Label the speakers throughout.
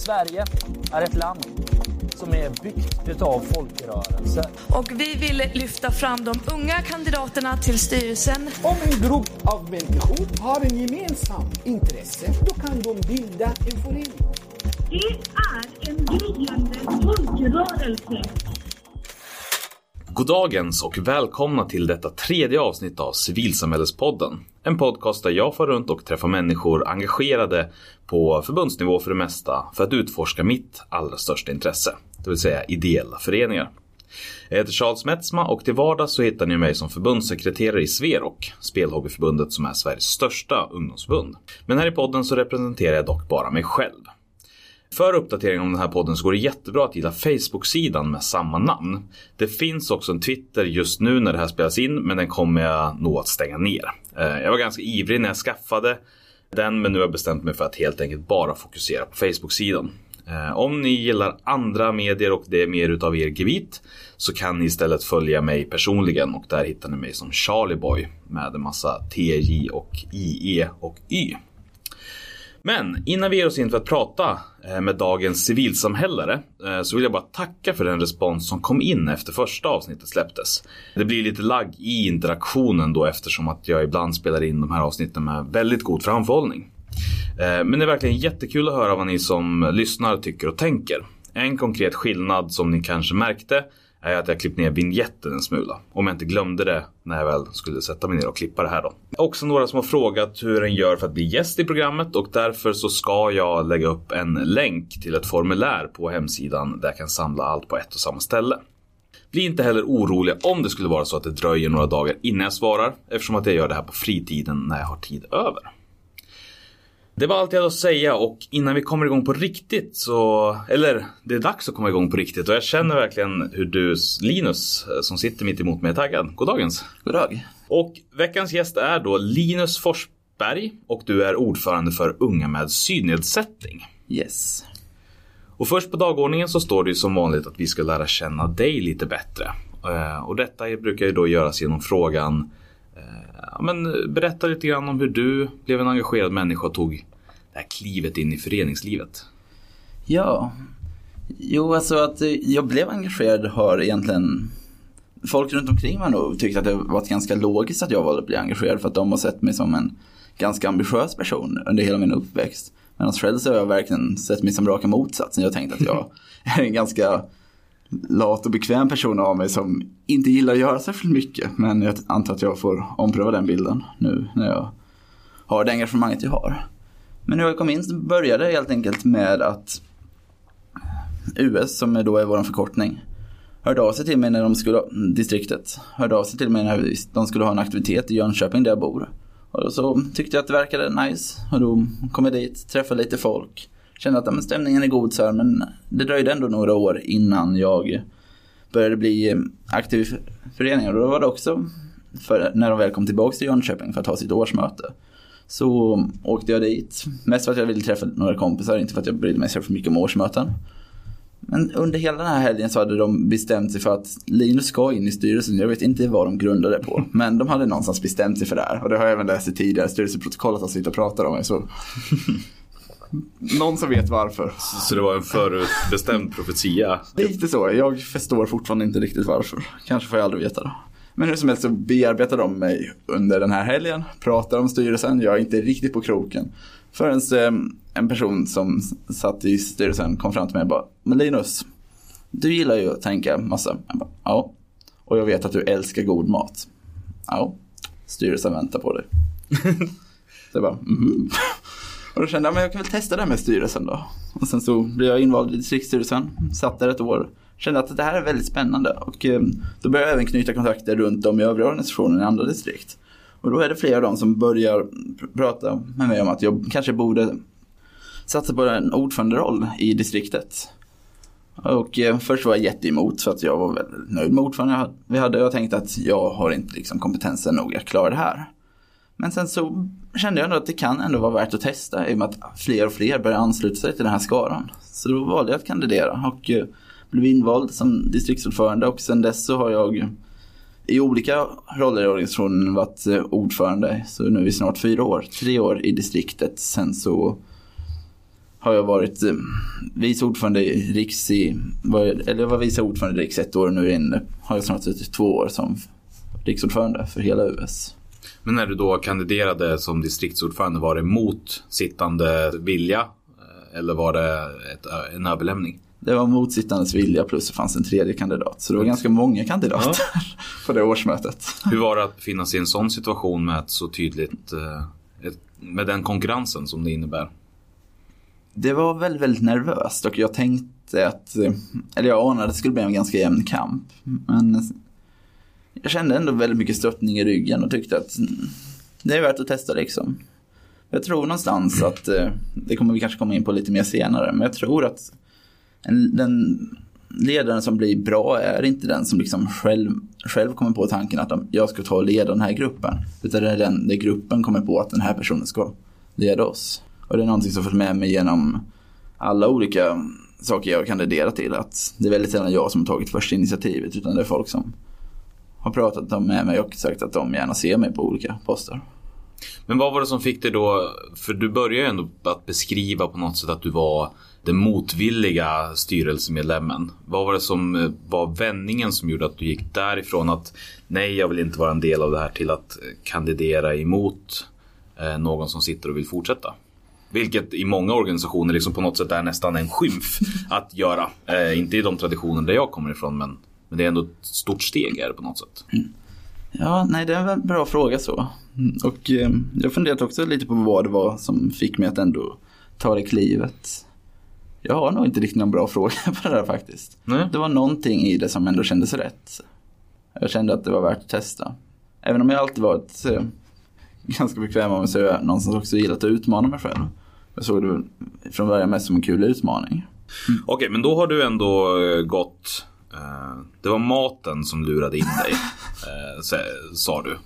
Speaker 1: Sverige är ett land som är byggt utav folkrörelser.
Speaker 2: Och vi vill lyfta fram de unga kandidaterna till styrelsen.
Speaker 3: Om en grupp av människor har en gemensam intresse, då kan de bilda en förening.
Speaker 4: Det är en gryende folkrörelse.
Speaker 5: Goddagens och välkomna till detta tredje avsnitt av Civilsamhällespodden. En podcast där jag far runt och träffar människor engagerade på förbundsnivå för det mesta för att utforska mitt allra största intresse, det vill säga ideella föreningar. Jag heter Charles Metzma och till vardags så hittar ni mig som förbundssekreterare i Sverok, Spelhobbyförbundet som är Sveriges största ungdomsförbund. Men här i podden så representerar jag dock bara mig själv. För uppdatering om den här podden så går det jättebra att gilla Facebook-sidan med samma namn. Det finns också en Twitter just nu när det här spelas in men den kommer jag nog att stänga ner. Eh, jag var ganska ivrig när jag skaffade den men nu har jag bestämt mig för att helt enkelt bara fokusera på Facebook-sidan. Eh, om ni gillar andra medier och det är mer utav er gebit så kan ni istället följa mig personligen och där hittar ni mig som Charlieboy med en massa TJ och IE och Y. Men innan vi ger oss in för att prata eh, med dagens civilsamhällare eh, så vill jag bara tacka för den respons som kom in efter första avsnittet släpptes. Det blir lite lagg i interaktionen då eftersom att jag ibland spelar in de här avsnitten med väldigt god framförhållning. Eh, men det är verkligen jättekul att höra vad ni som lyssnar tycker och tänker. En konkret skillnad som ni kanske märkte är att jag klippt ner vignetten en smula. Om jag inte glömde det när jag väl skulle sätta mig ner och klippa det här då. Också några som har frågat hur en gör för att bli gäst i programmet och därför så ska jag lägga upp en länk till ett formulär på hemsidan där jag kan samla allt på ett och samma ställe. Bli inte heller oroliga om det skulle vara så att det dröjer några dagar innan jag svarar eftersom att jag gör det här på fritiden när jag har tid över. Det var allt jag hade att säga och innan vi kommer igång på riktigt så, eller det är dags att komma igång på riktigt och jag känner verkligen hur du Linus som sitter mitt emot mig är taggad. Goddagens!
Speaker 6: God dag!
Speaker 5: Och veckans gäst är då Linus Forsberg och du är ordförande för Unga med synnedsättning.
Speaker 6: Yes.
Speaker 5: Och först på dagordningen så står det ju som vanligt att vi ska lära känna dig lite bättre. Eh, och detta brukar ju då göras genom frågan Ja, men berätta lite grann om hur du blev en engagerad människa och tog det här klivet in i föreningslivet.
Speaker 6: Ja, jo alltså att eh, jag blev engagerad har egentligen folk runt omkring mig nog tyckt att det varit ganska logiskt att jag valde att bli engagerad för att de har sett mig som en ganska ambitiös person under hela min uppväxt. Medan själv så har jag verkligen sett mig som raka motsatsen. Jag har tänkt att jag är en ganska lat och bekväm person av mig som inte gillar att göra särskilt mycket. Men jag antar att jag får ompröva den bilden nu när jag har det engagemanget jag har. Men hur jag kom in började helt enkelt med att US, som då är vår förkortning, hörde av sig till mig när de skulle, distriktet, hörde av sig till mig när de skulle ha en aktivitet i Jönköping där jag bor. Och så tyckte jag att det verkade nice och då kom jag dit, träffade lite folk kände att men, stämningen är god så här, men det dröjde ändå några år innan jag började bli eh, aktiv i föreningen. Och då var det också för, när de väl kom tillbaka till Jönköping för att ha sitt årsmöte. Så åkte jag dit, mest för att jag ville träffa några kompisar, inte för att jag brydde mig så mycket om årsmöten. Men under hela den här helgen så hade de bestämt sig för att Linus ska in i styrelsen. Jag vet inte vad de grundade på. Men de hade någonstans bestämt sig för det här. Och det har jag även läst i tidigare styrelseprotokollet att sitta och prata om. Så någon som vet varför.
Speaker 5: Så, så det var en förutbestämd profetia?
Speaker 6: Lite så. Jag förstår fortfarande inte riktigt varför. Kanske får jag aldrig veta det. Men hur som helst så bearbetar de mig under den här helgen. Pratar om styrelsen. Jag är inte riktigt på kroken. Förrän ehm, en person som satt i styrelsen kom fram till mig och bara Men Linus, du gillar ju att tänka massa. Jag bara, ja. Och jag vet att du älskar god mat. Ja. Styrelsen väntar på dig. så jag bara, mm. Och då kände jag, men jag kan väl testa det här med styrelsen då. Och sen så blev jag invald i distriktsstyrelsen, satt där ett år. Kände att det här är väldigt spännande och ehm, då började jag även knyta kontakter runt om i övriga organisationer i andra distrikt. Och då är det flera av dem som börjar prata med mig om att jag kanske borde satsa på en ordföranderoll i distriktet. Och ehm, först var jag jätteemot för att jag var väldigt nöjd med ordförande vi hade. Jag tänkte att jag har inte liksom kompetensen nog att klara det här. Men sen så kände jag ändå att det kan ändå vara värt att testa i och med att fler och fler börjar ansluta sig till den här skaran. Så då valde jag att kandidera och eh, blev invald som distriktsordförande och sen dess så har jag i olika roller i organisationen varit eh, ordförande. Så nu är vi snart fyra år, tre år i distriktet. Sen så har jag varit eh, vice ordförande i Riks i, var, eller jag var vice ordförande i Riks ett år och nu inne har jag snart suttit två år som riksordförande för hela US.
Speaker 5: Men när du då kandiderade som distriktsordförande, var det mot sittande vilja? Eh, eller var det ett, en överlämning?
Speaker 6: Det var motsittandes vilja plus det fanns en tredje kandidat. Så det var ganska många kandidater på det årsmötet.
Speaker 5: Hur var det att befinna sig i en sån situation med ett så tydligt, eh, med den konkurrensen som det innebär?
Speaker 6: Det var väldigt, väldigt nervöst och jag tänkte att, eh, eller jag anade att det skulle bli en ganska jämn kamp. Men jag kände ändå väldigt mycket stöttning i ryggen och tyckte att mm, det är värt att testa liksom. Jag tror någonstans att, eh, det kommer vi kanske komma in på lite mer senare, men jag tror att en, den ledaren som blir bra är inte den som liksom själv, själv kommer på tanken att de, jag ska ta och leda den här gruppen. Utan det är den där gruppen kommer på att den här personen ska leda oss. Och det är någonting som följt med mig genom alla olika saker jag har kandiderat till. Att det är väldigt sällan jag som har tagit första initiativet utan det är folk som har pratat med mig och sagt att de gärna ser mig på olika poster.
Speaker 5: Men vad var det som fick dig då, för du började ju ändå att beskriva på något sätt att du var den motvilliga styrelsemedlemmen. Vad var det som eh, var vändningen som gjorde att du gick därifrån att nej, jag vill inte vara en del av det här till att eh, kandidera emot eh, någon som sitter och vill fortsätta? Vilket i många organisationer liksom på något sätt är nästan en skymf att göra. Eh, inte i de traditioner där jag kommer ifrån men, men det är ändå ett stort steg är det på något sätt.
Speaker 6: Ja, nej det är en bra fråga så. Mm, Och eh, jag funderat också lite på vad det var som fick mig att ändå ta det klivet. Jag har nog inte riktigt någon bra fråga på det där faktiskt.
Speaker 5: Nej.
Speaker 6: Det var någonting i det som ändå kändes rätt. Jag kände att det var värt att testa. Även om jag alltid varit eh, ganska bekväm med mig så är jag någon som också gillat att utmana mig själv. Jag såg det från början mest som en kul utmaning.
Speaker 5: Okej, men då har du ändå eh, gått... Eh, det var maten som lurade in dig, eh, sa- du.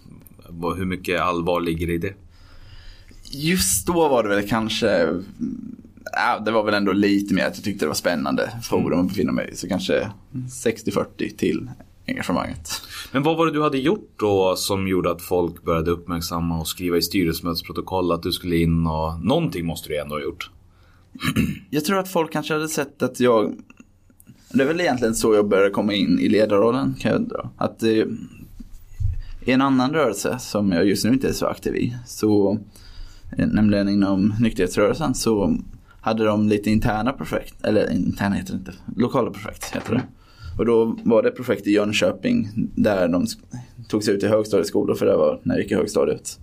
Speaker 5: Hur mycket allvar ligger i det?
Speaker 6: Just då var det väl kanske, ja, det var väl ändå lite mer att jag tyckte det var spännande forum att befinna mig i. Så kanske 60-40 till engagemanget.
Speaker 5: Men vad var det du hade gjort då som gjorde att folk började uppmärksamma och skriva i styrelsemötesprotokoll att du skulle in och någonting måste du ändå ha gjort?
Speaker 6: Jag tror att folk kanske hade sett att jag, det är väl egentligen så jag började komma in i ledarrollen kan jag dra. Att eh, i en annan rörelse som jag just nu inte är så aktiv i, så, eh, nämligen inom nykterhetsrörelsen, så hade de lite interna projekt, eller interna heter det inte, lokala projekt heter det. Och då var det projekt i Jönköping där de tog sig ut i högstadieskolor för det var när jag gick i högstadiet.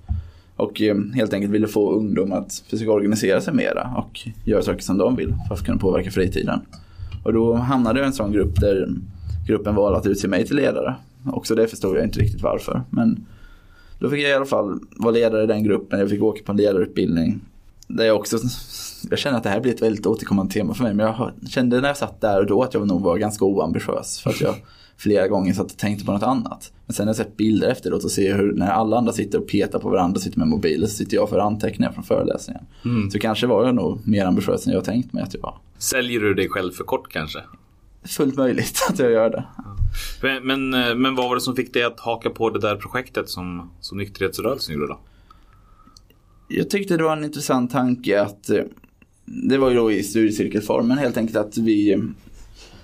Speaker 6: Och eh, helt enkelt ville få ungdom att försöka organisera sig mera och göra saker som de vill för att kunna påverka fritiden. Och då hamnade jag i en sån grupp där gruppen valde att utse mig till ledare. Också det förstod jag inte riktigt varför. Men då fick jag i alla fall vara ledare i den gruppen. Jag fick åka på en ledarutbildning. Där jag också, jag känner att det här blir ett väldigt återkommande tema för mig. Men jag kände när jag satt där och då att jag nog var ganska oambitiös. För att jag flera gånger satt och tänkte på något annat. Men sen har jag sett bilder efteråt och ser hur när alla andra sitter och petar på varandra och sitter med mobiler så sitter jag för anteckningar från föreläsningen. Så kanske var jag nog mer ambitiös än jag tänkt mig att jag var.
Speaker 5: Säljer du dig själv för kort kanske?
Speaker 6: Fullt möjligt att jag gör det.
Speaker 5: Men, men, eh, men vad var det som fick dig att haka på det där projektet som, som nykterhetsrörelsen gjorde då?
Speaker 6: Jag tyckte det var en intressant tanke att eh, det var ju då i studiecirkelformen helt enkelt att vi eh,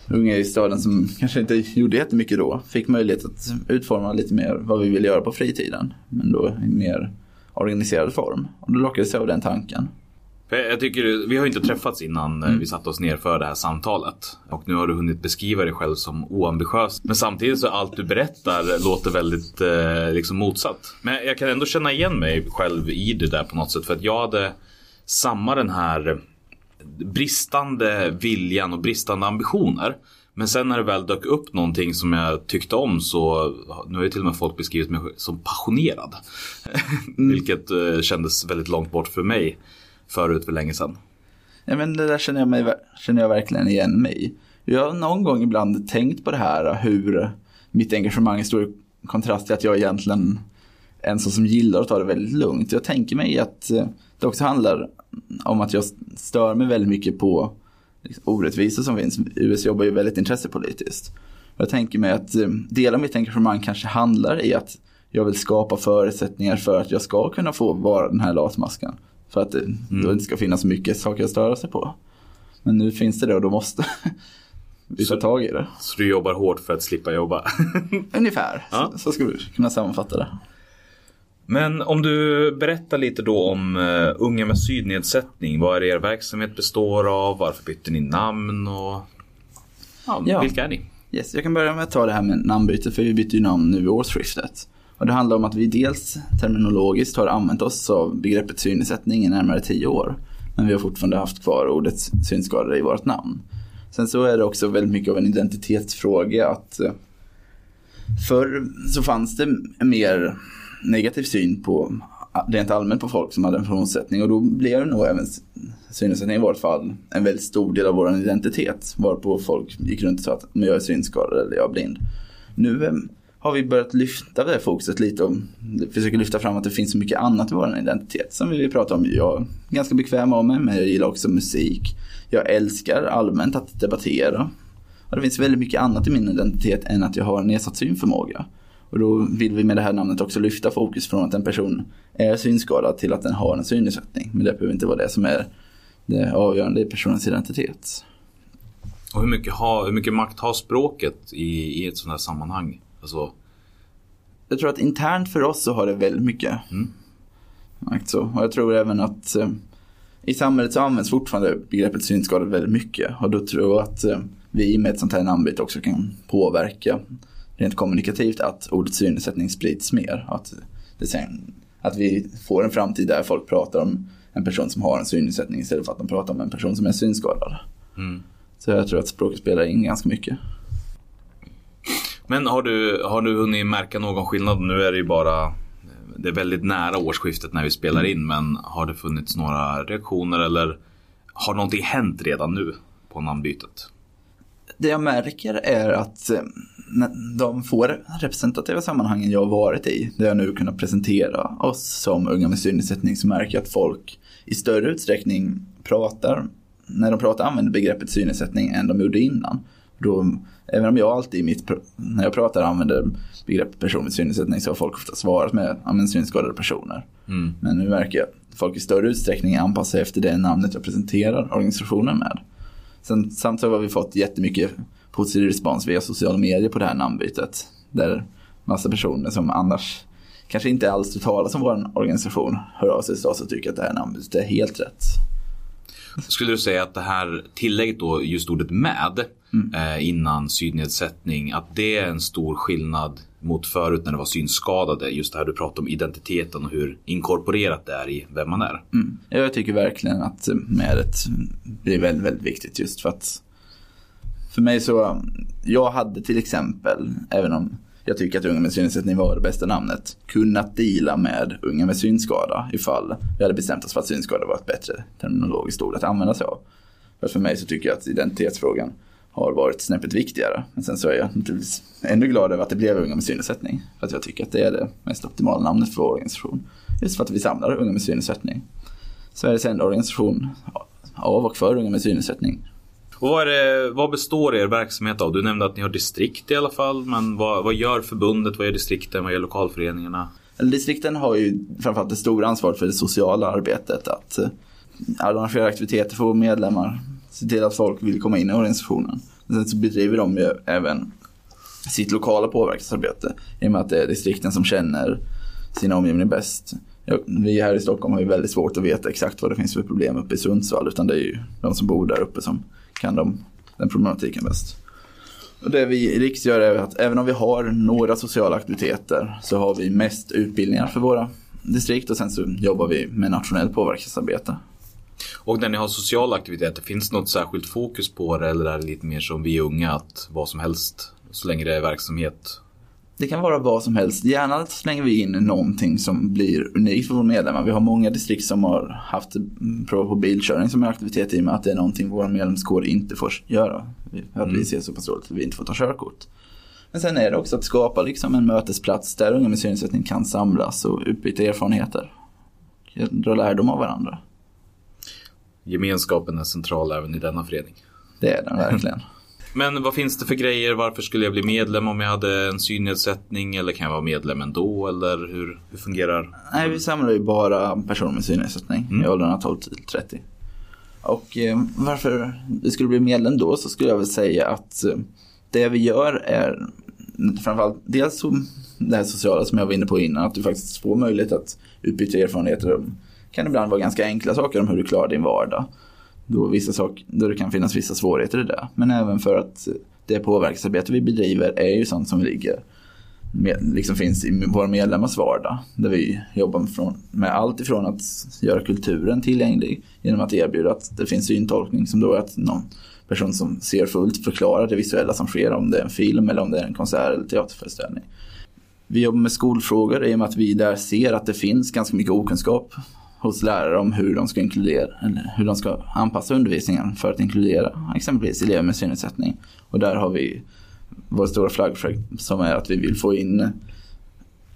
Speaker 6: unga i staden som kanske inte gjorde jättemycket då fick möjlighet att utforma lite mer vad vi ville göra på fritiden. Men då i mer organiserad form. Och då lockades jag av den tanken.
Speaker 5: Jag tycker, vi har ju inte träffats innan eh, vi satte oss ner för det här samtalet. Och nu har du hunnit beskriva dig själv som oambitiös. Men samtidigt så allt du berättar låter väldigt eh, liksom motsatt. Men jag kan ändå känna igen mig själv i det där på något sätt. För att jag hade samma den här bristande viljan och bristande ambitioner. Men sen när det väl dök upp någonting som jag tyckte om så nu har ju till och med folk beskrivit mig som passionerad. Vilket eh, kändes väldigt långt bort för mig förut för länge sedan.
Speaker 6: Ja, men det där känner jag, mig, känner jag verkligen igen mig i. Jag har någon gång ibland tänkt på det här hur mitt engagemang står i kontrast till att jag egentligen är en sån som gillar att ta det väldigt lugnt. Jag tänker mig att eh, det också handlar om att jag stör mig väldigt mycket på liksom, orättvisor som finns. US jobbar ju väldigt intressepolitiskt. Jag tänker mig att eh, del av mitt engagemang kanske handlar i att jag vill skapa förutsättningar för att jag ska kunna få vara den här latmasken. För att det då inte ska finnas så mycket saker att störa sig på. Men nu finns det det och då måste vi ta tag i det.
Speaker 5: Så du jobbar hårt för att slippa jobba.
Speaker 6: Ungefär,
Speaker 5: Ja.
Speaker 6: så, så skulle vi kunna sammanfatta det.
Speaker 5: Men om du berättar lite då om uh, Unga med synnedsättning. Vad är er verksamhet består av? Varför bytte ni namn? Och ja,
Speaker 6: Ja.
Speaker 5: Vilka är ni?
Speaker 6: Yes, jag kan börja med att ta det här med namnbyte för vi bytte ju namn nu vid årsskiftet. Och det handlar om att vi dels terminologiskt har använt oss av begreppet synnedsättning i närmare tio år. Men vi har fortfarande haft kvar ordet synskadade i vårt namn. Sen så är det också väldigt mycket av en identitetsfråga att eh, förr så fanns det mer negativ syn på rent allmänt på folk som hade en funktionsnedsättning och då blev nog även synnedsättning i vårt fall en väldigt stor del av vår identitet. Varpå folk gick runt och sa att jag är synskadad eller jag är blind. Nu ehm, har vi börjat lyfta det här fokuset lite och försöker lyfta fram att det finns så mycket annat i vår identitet som vi vill prata om. Jag är ganska bekväm av mig men jag gillar också musik. Jag älskar allmänt att debattera. Och det finns väldigt mycket annat i min identitet än att jag har en nedsatt synförmåga. Och då vill vi med det här namnet också lyfta fokus från att en person är synskadad till att den har en synnedsättning. Men det behöver inte vara det som är det avgörande i personens identitet.
Speaker 5: Och hur mycket, ha, hur mycket makt har språket i, i ett sådant här sammanhang? Alltså,
Speaker 6: Jag tror att internt för oss så har det väldigt mycket
Speaker 5: Mm.
Speaker 6: makt så. Och jag tror även att eh, i samhället så används fortfarande begreppet synskadad väldigt mycket. Och då tror jag att eh, vi med ett sånt här namnbyte också kan påverka rent kommunikativt att ordet synnedsättning sprids mer. Att, det sen, att vi får en framtid där folk pratar om en person som har en synnedsättning istället för att de pratar om en person som är synskadad.
Speaker 5: mm.
Speaker 6: Så jag tror att språket spelar in ganska mycket.
Speaker 5: Men har du, har du hunnit märka någon skillnad? Nu är det ju bara Det är väldigt nära årsskiftet när vi spelar in men har det funnits några reaktioner eller har någonting hänt redan nu på namnbytet?
Speaker 6: Det jag märker är att de få representativa sammanhangen jag har varit i, där jag nu kunnat presentera oss som unga med synnedsättning, så märker jag att folk i större utsträckning pratar, när de pratar använder begreppet synnedsättning än de gjorde innan. Då, även om jag alltid i mitt, när jag pratar använder begreppet person med synnedsättning så har folk ofta svarat med ja, synskadade personer.
Speaker 5: Mm.
Speaker 6: Men nu märker jag att folk i större utsträckning anpassar sig efter det namnet jag presenterar organisationen med. Sen, samtidigt har vi fått jättemycket positiv respons via sociala medier på det här namnbytet. Där massa personer som annars kanske inte alls talar som vår organisation hör av sig till oss och tycker att det här namnbytet är helt rätt.
Speaker 5: Skulle du säga att det här tillägget då, just ordet med eh, innan synnedsättning, att det är en stor skillnad mot förut när det var synskadade? Just det här du pratade om identiteten och hur inkorporerat det är i vem man är.
Speaker 6: Mm. Jag tycker verkligen att medet blir väldigt, väldigt viktigt just för att för mig så, jag hade till exempel, även om jag tycker att Unga med synnedsättning var det bästa namnet, kunnat deala med Unga med synskada ifall vi hade bestämt oss för att synskada var ett bättre terminologiskt ord att använda sig av. För, för mig så tycker jag att identitetsfrågan har varit snäppet viktigare. Men sen så är jag naturligtvis ännu glad över att det blev Unga med synnedsättning. För att jag tycker att det är det mest optimala namnet för vår organisation. Just för att vi samlar Unga med synnedsättning. Sveriges enda organisation av och för unga med synnedsättning.
Speaker 5: Och vad, är det, vad består er verksamhet av? Du nämnde att ni har distrikt i alla fall, men vad, vad gör förbundet? Vad gör distrikten? Vad gör lokalföreningarna?
Speaker 6: Distrikten har ju framförallt det stora ansvaret för det sociala arbetet. Att eh, arrangera aktiviteter för medlemmar. Se till att folk vill komma in i organisationen. Sen så bedriver de ju även sitt lokala påverkansarbete. I och med att det är distrikten som känner sin omgivning bäst. Vi här i Stockholm har ju väldigt svårt att veta exakt vad det finns för problem uppe i Sundsvall. Utan det är ju de som bor där uppe som kan de, den problematiken bäst. Och det vi i Riks gör är att även om vi har några sociala aktiviteter så har vi mest utbildningar för våra distrikt och sen så jobbar vi med nationellt påverkansarbete.
Speaker 5: Och när ni har sociala aktiviteter, finns det något särskilt fokus på det eller är det lite mer som vi unga att vad som helst så länge det är verksamhet?
Speaker 6: Det kan vara vad som helst. Gärna slänger vi in någonting som blir unikt för våra medlemmar. Vi har många distrikt som har haft prov på bilkörning som en aktivitet i och med att det är någonting vår medlemskår inte får göra. Vi, att vi ser så pass dåligt att vi inte får ta körkort. Men sen är det också att skapa liksom en mötesplats där unga med synnedsättning kan samlas och utbyta erfarenheter. Dra lärdom av varandra.
Speaker 5: Gemenskapen är central även i denna förening.
Speaker 6: Det är den verkligen.
Speaker 5: Men vad finns det för grejer? Varför skulle jag bli medlem om jag hade en synnedsättning? Eller kan jag vara medlem ändå? Eller hur, hur fungerar
Speaker 6: Nej, vi samlar ju bara personer med synnedsättning
Speaker 5: Mm.
Speaker 6: i åldrarna 12 till 30. Och eh, varför vi skulle bli medlem då så skulle jag väl säga att eh, det vi gör är framförallt dels det här sociala som jag var inne på innan, att du faktiskt får möjlighet att utbyta erfarenheter. Det kan ibland vara ganska enkla saker om hur du klarar din vardag. Då, vissa saker, då det kan finnas vissa svårigheter i det. Men även för att det påverkansarbete vi bedriver är ju sånt som ligger med, liksom finns i våra medlemmars vardag. Där vi jobbar med, från, med allt ifrån att göra kulturen tillgänglig genom att erbjuda att det finns syntolkning som då är att någon person som ser fullt förklarar det visuella som sker om det är en film eller om det är en konsert eller teaterföreställning. Vi jobbar med skolfrågor i och med att vi där ser att det finns ganska mycket okunskap hos lärare om hur de ska inkludera eller hur de ska anpassa undervisningen för att inkludera exempelvis elever med synnedsättning. Och där har vi vår stora flaggprojekt som är att vi vill få in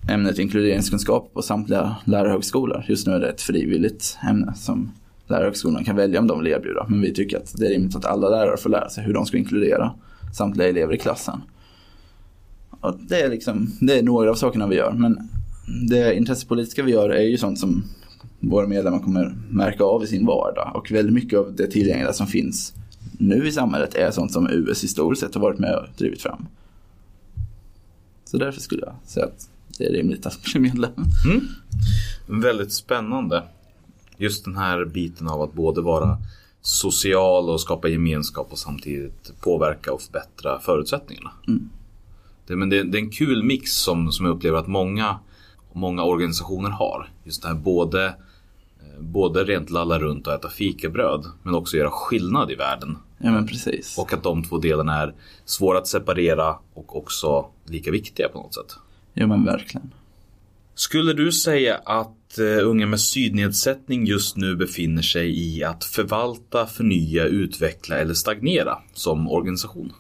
Speaker 6: ämnet inkluderingskunskap på samtliga lärarhögskolor. Just nu är det ett frivilligt ämne som lärarhögskolorna kan välja om de vill erbjuda. Men vi tycker att det är rimligt att alla lärare får lära sig hur de ska inkludera samtliga elever i klassen. Och det, är liksom, det är några av sakerna vi gör. Men det intressepolitiska vi gör är ju sånt som våra medlemmar kommer märka av i sin vardag. Och väldigt mycket av det tillgängliga som finns nu i samhället är sånt som US historiskt sett har varit med och drivit fram. Så därför skulle jag säga att det är rimligt att bli medlem.
Speaker 5: Väldigt spännande. Just den här biten av att både vara social och skapa gemenskap och samtidigt påverka och förbättra förutsättningarna. Det, men det, det är en kul mix som, som jag upplever att många, många organisationer har. Just det här både, både rent lalla runt och äta fikabröd men också göra skillnad i världen.
Speaker 6: Ja men precis.
Speaker 5: Och att de två delarna är svåra att separera och också lika viktiga på något sätt.
Speaker 6: Ja men verkligen.
Speaker 5: Skulle du säga att eh, unga med synnedsättning just nu befinner sig i att förvalta, förnya, utveckla eller stagnera som organisation?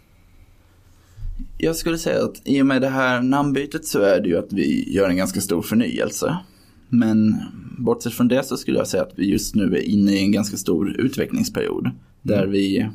Speaker 6: Jag skulle säga att i och med det här namnbytet så är det ju att vi gör en ganska stor förnyelse. Men bortsett från det så skulle jag säga att vi just nu är inne i en ganska stor utvecklingsperiod. Där vi,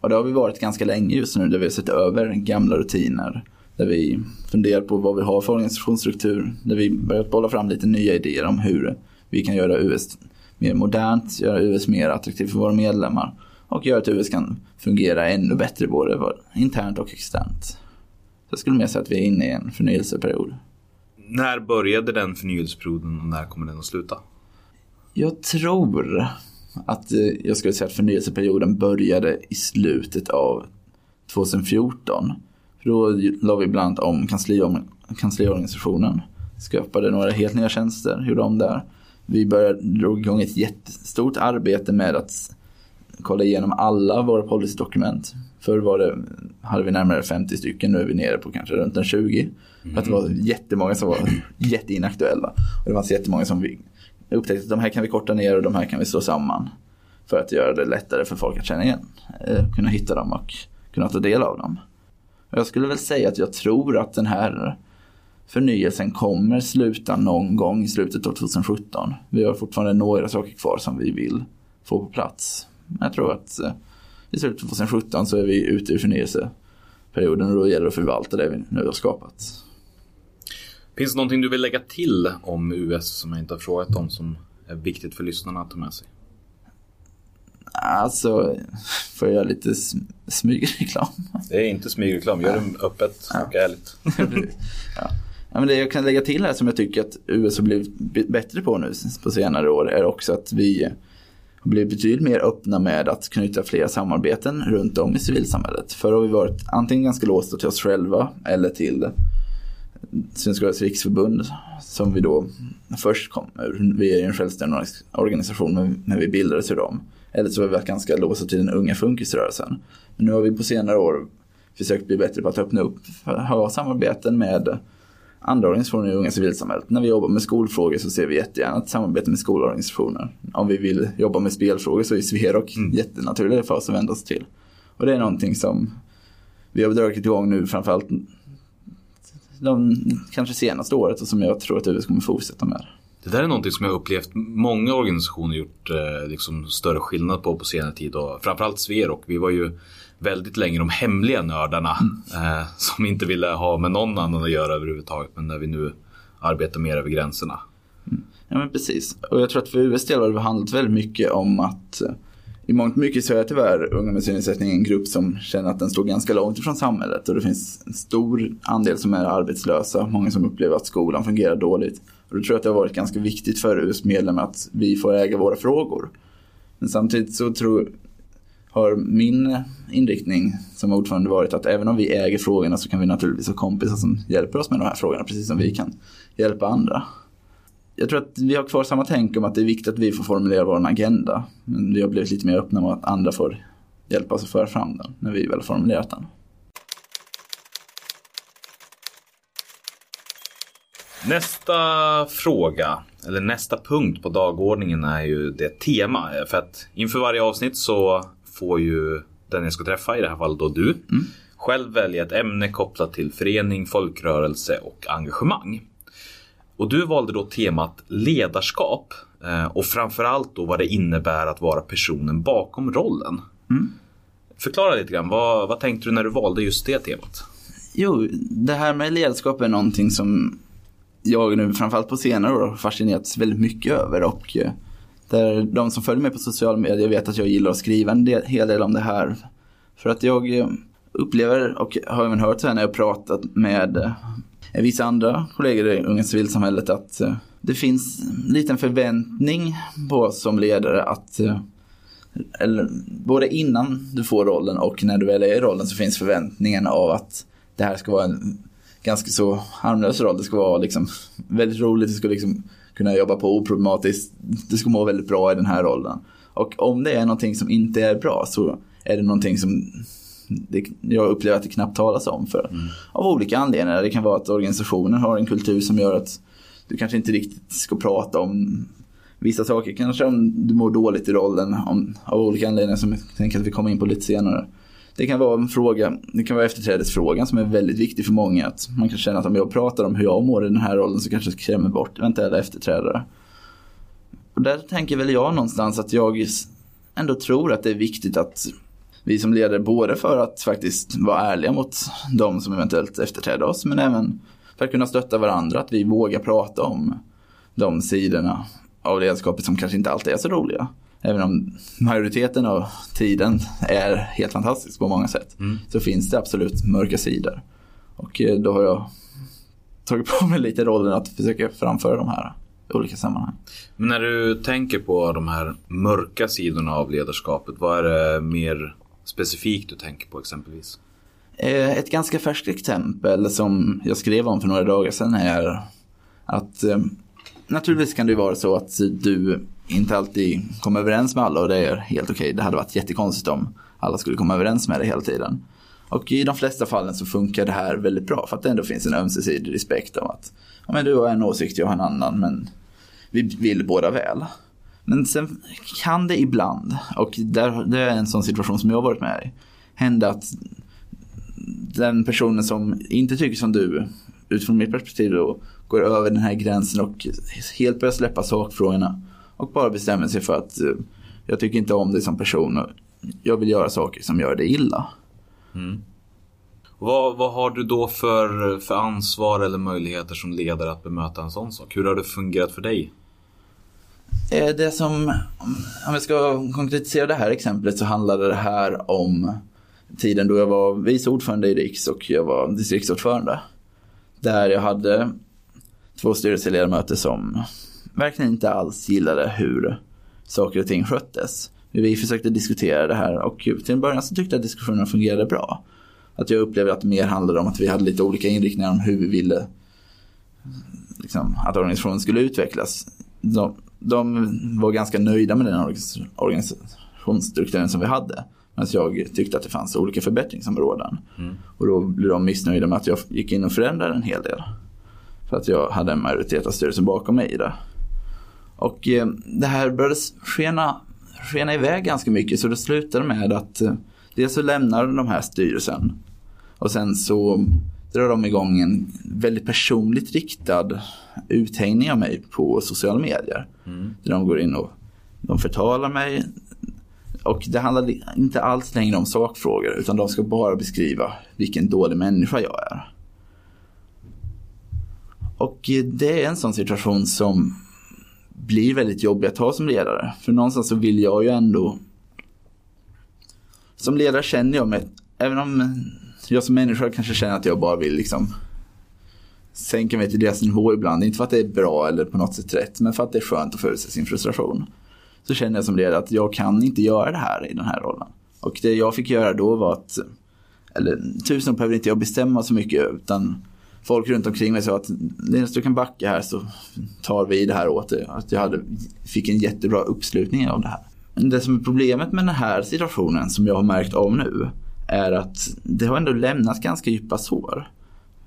Speaker 6: och det har vi varit ganska länge just nu, där vi har sett över gamla rutiner. Där vi funderar på vad vi har för organisationsstruktur. Där vi börjat bolla fram lite nya idéer om hur vi kan göra US mer modernt, göra US mer attraktivt för våra medlemmar. Och göra att US kan fungera ännu bättre både internt och externt. Så jag skulle mer säga att vi är inne i en förnyelseperiod.
Speaker 5: När började den förnyelseperioden och när kommer den att sluta?
Speaker 6: Jag tror att eh, jag skulle säga att förnyelseperioden började i slutet av 2014. För då la vi bland annat om kansliorganisationen. Skapade några helt nya tjänster, gjorde om där. Vi började, drog igång ett jättestort arbete med att kolla igenom alla våra policydokument. Förr var det, hade vi närmare 50 stycken, nu är vi nere på kanske runt en 20. För att det var jättemånga som var jätteinaktuella. Och det fanns jättemånga som vi upptäckte att de här kan vi korta ner och de här kan vi slå samman. För att göra det lättare för folk att känna igen, eh, kunna hitta dem och kunna ta del av dem. Jag skulle väl säga att jag tror att den här förnyelsen kommer sluta någon gång i slutet av 2017. Vi har fortfarande några saker kvar som vi vill få på plats. Men jag tror att eh, i slutet av 2017 så är vi ute ur förnyelseperioden och då gäller det att förvalta det vi nu har skapat.
Speaker 5: Finns det någonting du vill lägga till om US som jag inte har frågat om som är viktigt för lyssnarna att ta med sig?
Speaker 6: Alltså, får jag göra lite sm- smygreklam?
Speaker 5: Det är inte smygreklam, gör det öppet och ärligt.
Speaker 6: ja. ja, men det jag kan lägga till här som jag tycker att US har blivit bättre på nu på senare år är också att vi har blivit betydligt mer öppna med att knyta flera samarbeten runt om i civilsamhället. Förr har vi varit antingen ganska låsta till oss själva eller till Synskadades riksförbund som vi då först kom ur. Vi är en självständig organisation men när vi bildades ur dem. Eller så har vi varit ganska låsta till den unga funkisrörelsen. Men nu har vi på senare år försökt bli bättre på att öppna upp ha samarbeten med andra organisationer i unga civilsamhället. När vi jobbar med skolfrågor så ser vi jättegärna ett samarbete med skolorganisationer. Om vi vill jobba med spelfrågor så är Sverok mm. jättenaturligt för oss att vända oss till. Och det är någonting som vi har dragit igång nu framförallt de kanske senaste året och som jag tror att US kommer fortsätta med.
Speaker 5: Det där är någonting som jag upplevt många organisationer gjort eh, liksom större skillnad på på senare tid och framförallt Sverok. Vi var ju väldigt länge de hemliga nördarna eh, som inte ville ha med någon annan att göra överhuvudtaget. Men när vi nu arbetar mer över gränserna.
Speaker 6: Ja men precis. Och jag tror att för US del har det handlat väldigt mycket om att eh, i mångt och mycket så är tyvärr unga med synnedsättning en grupp som känner att den står ganska långt ifrån samhället och det finns en stor andel som är arbetslösa, många som upplever att skolan fungerar dåligt. Och då tror jag att det har varit ganska viktigt för US medlemmar att vi får äga våra frågor. Men samtidigt så tror, har min inriktning som ordförande varit att även om vi äger frågorna så kan vi naturligtvis ha kompisar som hjälper oss med de här frågorna precis som vi kan hjälpa andra. Jag tror att vi har kvar samma tänk om att det är viktigt att vi får formulera vår agenda. Men vi har blivit lite mer öppna med att andra får hjälpa oss att föra fram den när vi väl har formulerat den.
Speaker 5: Nästa fråga, eller nästa punkt på dagordningen är ju det tema. För att inför varje avsnitt så får ju den jag ska träffa, i det här fallet då du, själv välja ett ämne kopplat till förening, folkrörelse och engagemang. Och du valde då temat ledarskap eh, och framförallt då vad det innebär att vara personen bakom rollen. Förklara lite grann, vad, vad tänkte du när du valde just det temat?
Speaker 6: Jo, det här med ledarskap är någonting som jag nu framförallt på senare år har fascinerats väldigt mycket över och eh, där de som följer mig på sociala medier vet att jag gillar att skriva en del, hel del om det här. För att jag eh, upplever och har även hört så här när jag pratat med eh, vissa andra kollegor i Unga civilsamhället att eh, det finns en liten förväntning på oss som ledare att eller, både innan du får rollen och när du väl är i rollen så finns förväntningen av att det här ska vara en ganska så harmlös roll. Det ska vara liksom väldigt roligt, det ska liksom kunna jobba på oproblematiskt. Du ska må väldigt bra i den här rollen. Och om det är någonting som inte är bra så är det någonting som det, jag upplever att det knappt talas om för. Av olika anledningar. Det kan vara att organisationen har en kultur som gör att du kanske inte riktigt ska prata om vissa saker. Kanske om du mår dåligt i rollen om, av olika anledningar som jag tänker att vi kommer in på lite senare. Det kan vara en fråga, det kan vara efterträdesfrågan som är väldigt viktig för många. Att man kan känna att om jag pratar om hur jag mår i den här rollen så kanske jag skrämmer bort eventuella efterträdare. Och där tänker väl jag någonstans att jag ändå tror att det är viktigt att vi som ledare både för att faktiskt vara ärliga mot de som eventuellt efterträder oss men även för att kunna stötta varandra, att vi vågar prata om de sidorna av ledarskapet som kanske inte alltid är så roliga. Även om majoriteten av tiden är helt fantastisk på många sätt så finns det absolut mörka sidor. Och eh, då har jag tagit på mig lite rollen att försöka framföra de här i olika sammanhang.
Speaker 5: Men när du tänker på de här mörka sidorna av ledarskapet, vad är det mer specifikt du tänker på exempelvis?
Speaker 6: Eh, Ett ganska färskt exempel som jag skrev om för några dagar sedan är att eh, naturligtvis kan det vara så att du inte alltid kommer överens med alla och det är helt okej. Det hade varit jättekonstigt om alla skulle komma överens med det hela tiden. Och i de flesta fallen så funkar det här väldigt bra för att det ändå finns en ömsesidig respekt om att ja, men du har en åsikt, jag har en annan men vi vill båda väl. Men sen kan det ibland, och där, det är en sån situation som jag har varit med i, hända att den personen som inte tycker som du, utifrån mitt perspektiv då, går över den här gränsen och helt börjar släppa sakfrågorna och bara bestämmer sig för att eh, jag tycker inte om dig som person och jag vill göra saker som gör dig illa.
Speaker 5: Vad, vad har du då för, för ansvar eller möjligheter som ledare att bemöta en sån sak? Hur har det fungerat för dig?
Speaker 6: Eh, Det som, om jag ska konkretisera det här exemplet så handlade det här om tiden då jag var vice ordförande i Riks och jag var distriktsordförande. Där jag hade två styrelseledamöter som verkligen inte alls gillade hur saker och ting sköttes. Vi försökte diskutera det här och till en början så tyckte jag att diskussionen fungerade bra. Att jag upplevde att det mer handlade om att vi hade lite olika inriktningar om hur vi ville liksom, att organisationen skulle utvecklas. De, de var ganska nöjda med den organis- organisationsstrukturen som vi hade. Medan jag tyckte att det fanns olika förbättringsområden. Och då blev de missnöjda med att jag gick in och förändrade en hel del. För att jag hade en majoritet av styrelsen bakom mig i det. Och eh, det här började skena, skena iväg ganska mycket så det slutade med att eh, dels så lämnade de här styrelsen. Och sen så drar de igång en väldigt personligt riktad uthängning av mig på sociala medier. Där de går in och de förtalar mig. Och det handlar inte alls längre om sakfrågor utan de ska bara beskriva vilken dålig människa jag är. Och eh, det är en sån situation som blir väldigt jobbiga att ha som ledare. För någonstans så vill jag ju ändå... Som ledare känner jag mig, även om jag som människa kanske känner att jag bara vill liksom sänka mig till deras nivå ibland. Inte för att det är bra eller på något sätt rätt, men för att det är skönt att få ut sin frustration. Så känner jag som ledare att jag kan inte göra det här i den här rollen. Och det jag fick göra då var att, eller tusen behöver inte jag bestämma så mycket utan folk runt omkring mig sa att Linus du kan backa här så tar vi det här åt dig. Att jag hade, fick en jättebra uppslutning av det här. Det som är problemet med den här situationen som jag har märkt av nu är att det har ändå lämnat ganska djupa sår.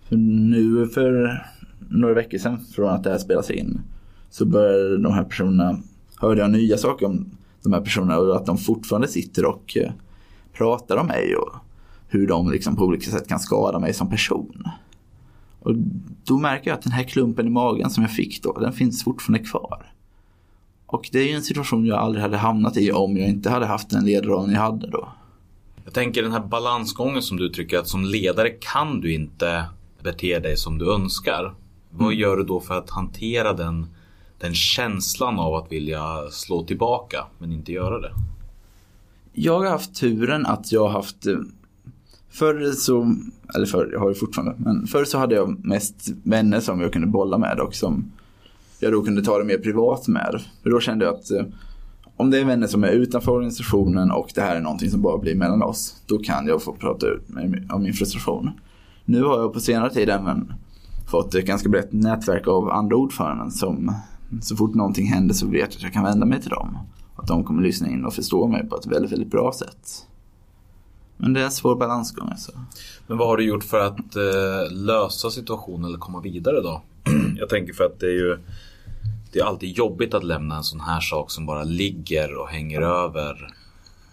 Speaker 6: För nu för några veckor sedan från att det här spelas in så började de här personerna, hörde jag nya saker om de här personerna och att de fortfarande sitter och eh, pratar om mig och hur de liksom på olika sätt kan skada mig som person. Och då märker jag att den här klumpen i magen som jag fick då, den finns fortfarande kvar. Och det är ju en situation jag aldrig hade hamnat i om jag inte hade haft den ledarrollen jag hade då.
Speaker 5: Jag tänker den här balansgången som du tycker att som ledare kan du inte bete dig som du önskar. Vad gör du då för att hantera den, den känslan av att vilja slå tillbaka men inte göra det?
Speaker 6: Jag har haft turen att jag har haft eh, Förr så, eller förr, jag har ju fortfarande, men förr så hade jag mest vänner som jag kunde bolla med och som jag då kunde ta det mer privat med. För då kände jag att eh, om det är vänner som är utanför organisationen och det här är någonting som bara blir mellan oss, då kan jag få prata ut med, om min frustration. Nu har jag på senare tid även fått ett ganska brett nätverk av andra ordföranden som så fort någonting händer så vet jag att jag kan vända mig till dem. Att de kommer lyssna in och förstå mig på ett väldigt, väldigt bra sätt. Men det är en svår balansgång alltså.
Speaker 5: Men vad har du gjort för att eh, lösa situationen eller komma vidare då? Jag tänker för att det är ju Det är alltid jobbigt att lämna en sån här sak som bara ligger och hänger över.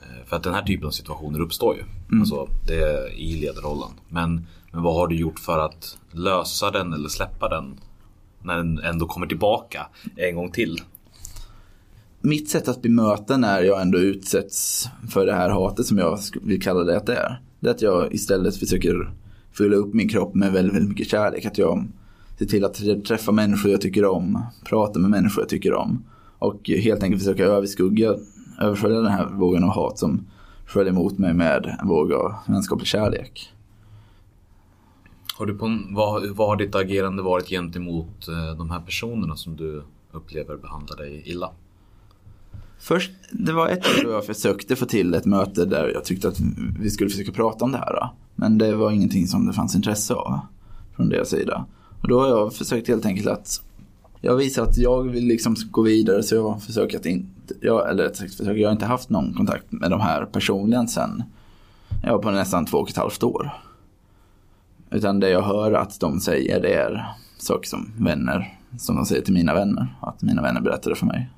Speaker 5: Eh, För att den här typen av situationer uppstår ju. Alltså det är i ledarrollen. Men, men vad har du gjort för att lösa den eller släppa den? När den ändå kommer tillbaka en gång till.
Speaker 6: Mitt sätt att bemöta när jag ändå utsätts för det här hatet som jag vill kalla det att det är. Det är att jag istället försöker fylla upp min kropp med väldigt, väldigt mycket kärlek. Att jag ser till att träffa människor jag tycker om, prata med människor jag tycker om. Och helt enkelt försöka överskugga, överfölja den här vågen av hat som följer emot mig med en våg av vänskaplig kärlek.
Speaker 5: Har du på, vad, vad har ditt agerande varit gentemot eh, de här personerna som du upplever behandlar dig illa?
Speaker 6: Först, det var ett år då jag försökte få till ett möte där jag tyckte att vi skulle försöka prata om det här. då. Men det var ingenting som det fanns intresse av från deras sida. Och då har jag försökt helt enkelt att jag visar att jag vill liksom gå vidare så jag försöker att inte, jag, eller rättare sagt försöker, jag har inte haft någon kontakt med de här personligen sen Ja på nästan två och ett halvt år. Utan det jag hör att de säger det är saker som vänner, som de säger till mina vänner. Att mina vänner berättade för mig.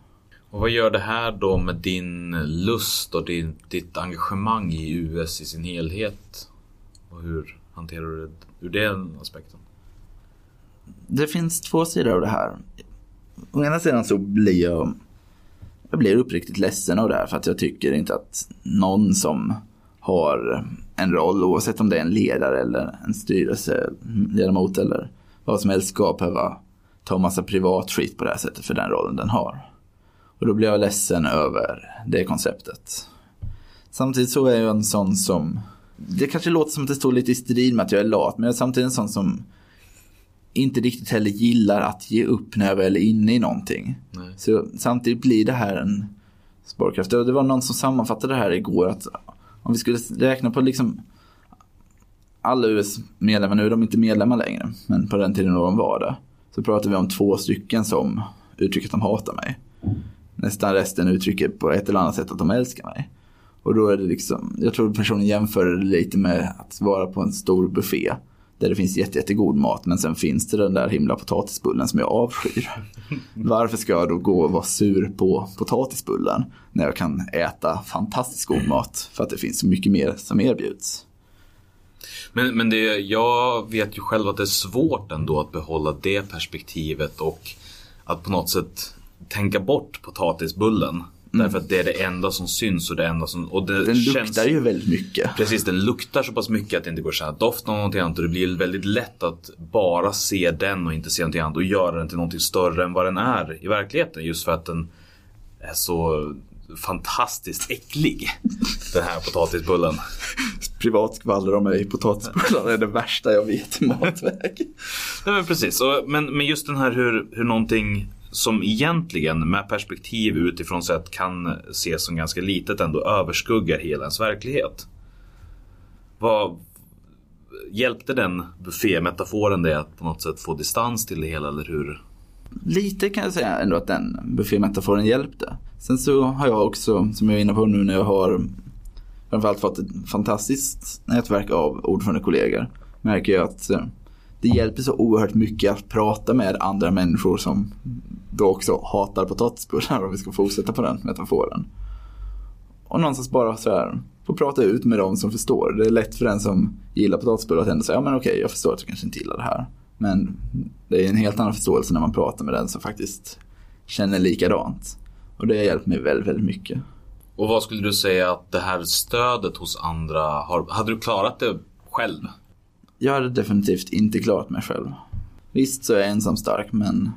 Speaker 5: Och vad gör det här då med din lust och din, ditt engagemang i US i sin helhet? Och hur hanterar du det ur den aspekten?
Speaker 6: det finns två sidor av det här. Å ena sidan så blir jag, jag blir uppriktigt ledsen av det här för att jag tycker inte att någon som har en roll, oavsett om det är en ledare eller en styrelseledamot eller vad som helst, ska behöva ta massa privat skit på det här sättet för den rollen den har. Och då blir jag ledsen över det konceptet. Samtidigt så är jag en sån som, det kanske låter som att det står lite i strid med att jag är lat, men jag är samtidigt en sån som inte riktigt heller gillar att ge upp när jag väl är inne i någonting.
Speaker 5: Nej.
Speaker 6: Så samtidigt blir det här en sparkraft. Och Det var någon som sammanfattade det här igår att om vi skulle räkna på liksom alla US-medlemmar, nu är de inte medlemmar längre, men på den tiden då de var det, så pratar vi om två stycken som uttrycker att de hatar mig. Nästan resten uttrycker på ett eller annat sätt att de älskar mig. Och då är det liksom, jag tror personen jämför det lite med att vara på en stor buffé. Där det finns jätte, jättegod mat men sen finns det den där himla potatisbullen som jag avskyr. Varför ska jag då gå och vara sur på potatisbullen när jag kan äta fantastiskt god mat för att det finns så mycket mer som erbjuds?
Speaker 5: Men, men det, jag vet ju själv att det är svårt ändå att behålla det perspektivet och att på något sätt tänka bort potatisbullen. Därför att det är det enda som syns och det enda som... Och det
Speaker 6: Mm. Den
Speaker 5: känns,
Speaker 6: luktar ju väldigt mycket.
Speaker 5: Precis, den luktar så pass mycket att det inte går att känna doft av någonting annat. Och det blir väldigt lätt att bara se den och inte se någonting annat och göra den till någonting större än vad den är i verkligheten. Just för att den är så fantastiskt äcklig. Den här potatisbullen.
Speaker 6: Privat skvaller om mig. Potatisbullar är det värsta jag vet i matväg.
Speaker 5: Nej men precis, och, men, men just den här hur, hur någonting som egentligen med perspektiv utifrån sett kan ses som ganska litet ändå överskuggar hela ens verklighet. Vad Hjälpte den buffémetaforen dig att på något sätt få distans till det hela eller hur?
Speaker 6: Lite kan jag säga ändå att den buffémetaforen hjälpte. Sen så har jag också, som jag är inne på nu när jag har framförallt fått ett fantastiskt nätverk av ordförandekollegor. Märker jag att eh, det hjälper så oerhört mycket att prata med andra människor som då också hatar potatisbullar om vi ska fortsätta på den metaforen. Och någonstans bara så här få prata ut med dem som förstår. Det är lätt för den som gillar potatisbullar att ändå säga ja men okej jag förstår att du kanske inte gillar det här. Men det är en helt annan förståelse när man pratar med den som faktiskt känner likadant. Och det har hjälpt mig väldigt, väldigt mycket.
Speaker 5: Och vad skulle du säga att det här stödet hos andra har, hade du klarat det själv?
Speaker 6: Jag hade definitivt inte klarat mig själv. Visst så är jag ensam stark men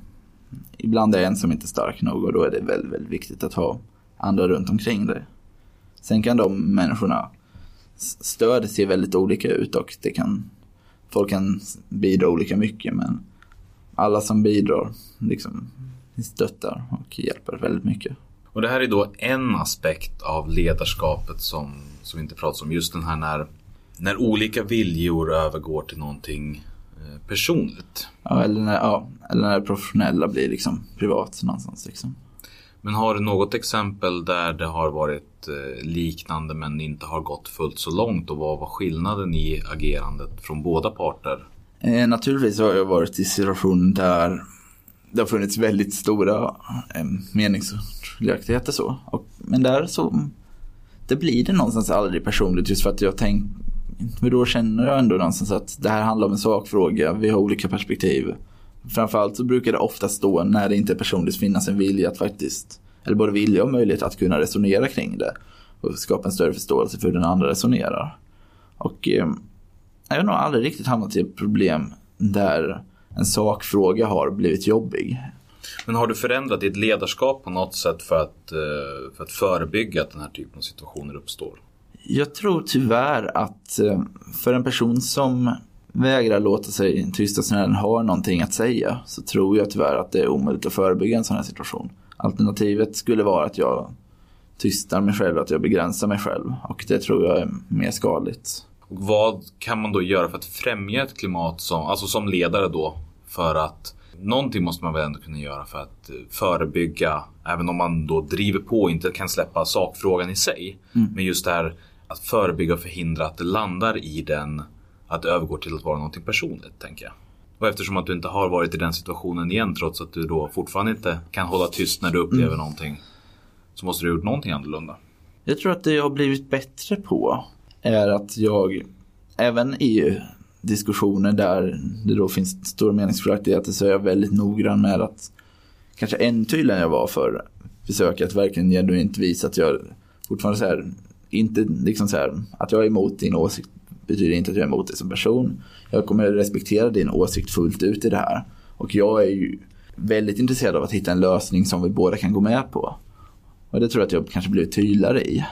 Speaker 6: ibland är jag ensam inte stark nog och då är det väldigt, väldigt viktigt att ha andra runt omkring dig. Sen kan de människorna stöd se väldigt olika ut och det kan folk kan bidra olika mycket men alla som bidrar liksom stöttar och hjälper väldigt mycket.
Speaker 5: Och det här är då en aspekt av ledarskapet som, som vi inte pratar om. Just den här när, när olika viljor övergår till någonting personligt.
Speaker 6: Ja, eller, när, ja, eller när det professionella blir liksom privat någonstans. Liksom.
Speaker 5: Men har du något exempel där det har varit eh, liknande men inte har gått fullt så långt och vad var skillnaden i agerandet från båda parter?
Speaker 6: Eh, naturligtvis har jag varit i situationer där det har funnits väldigt stora eh, meningsskiljaktigheter så. Och, men där så, det blir det någonstans aldrig personligt just för att jag tänker, för då känner jag ändå någonstans att det här handlar om en sakfråga, vi har olika perspektiv. Framförallt så brukar det ofta stå när det inte är personligt finnas en vilja att faktiskt, eller både vilja och möjlighet att kunna resonera kring det. Och skapa en större förståelse för hur den andra resonerar. Och eh, jag har nog aldrig riktigt hamnat i ett problem där en sakfråga har blivit jobbig.
Speaker 5: Men har du förändrat ditt ledarskap på något sätt för att, eh, för att förebygga att den här typen av situationer uppstår?
Speaker 6: Jag tror tyvärr att eh, för en person som vägrar låta sig tystas när den har någonting att säga så tror jag tyvärr att det är omöjligt att förebygga en sån här situation. Alternativet skulle vara att jag tystar mig själv, att jag begränsar mig själv och det tror jag är mer skadligt.
Speaker 5: Och vad kan man då göra för att främja ett klimat som, alltså som ledare då, för att någonting måste man väl ändå kunna göra för att eh, förebygga, även om man då driver på och inte kan släppa sakfrågan i sig. Men just det här att förebygga och förhindra att det landar i den, att det övergår till att vara någonting personligt, tänker jag. Och eftersom att du inte har varit i den situationen igen trots att du då fortfarande inte kan hålla tyst när du upplever någonting. Så måste du ha gjort någonting annorlunda.
Speaker 6: Jag tror att det jag har blivit bättre på är att jag även i diskussioner där det då finns stora meningsskiljaktigheter så är jag väldigt noggrann med att kanske ännu tydligare än jag var för försöka att verkligen genuint visa att jag fortfarande så här, inte liksom så här, att jag är emot din åsikt betyder inte att jag är emot dig som person. Jag kommer respektera din åsikt fullt ut i det här. Och jag är ju väldigt intresserad av att hitta en lösning som vi båda kan gå med på. Och det tror jag att jag kanske blivit tydligare i.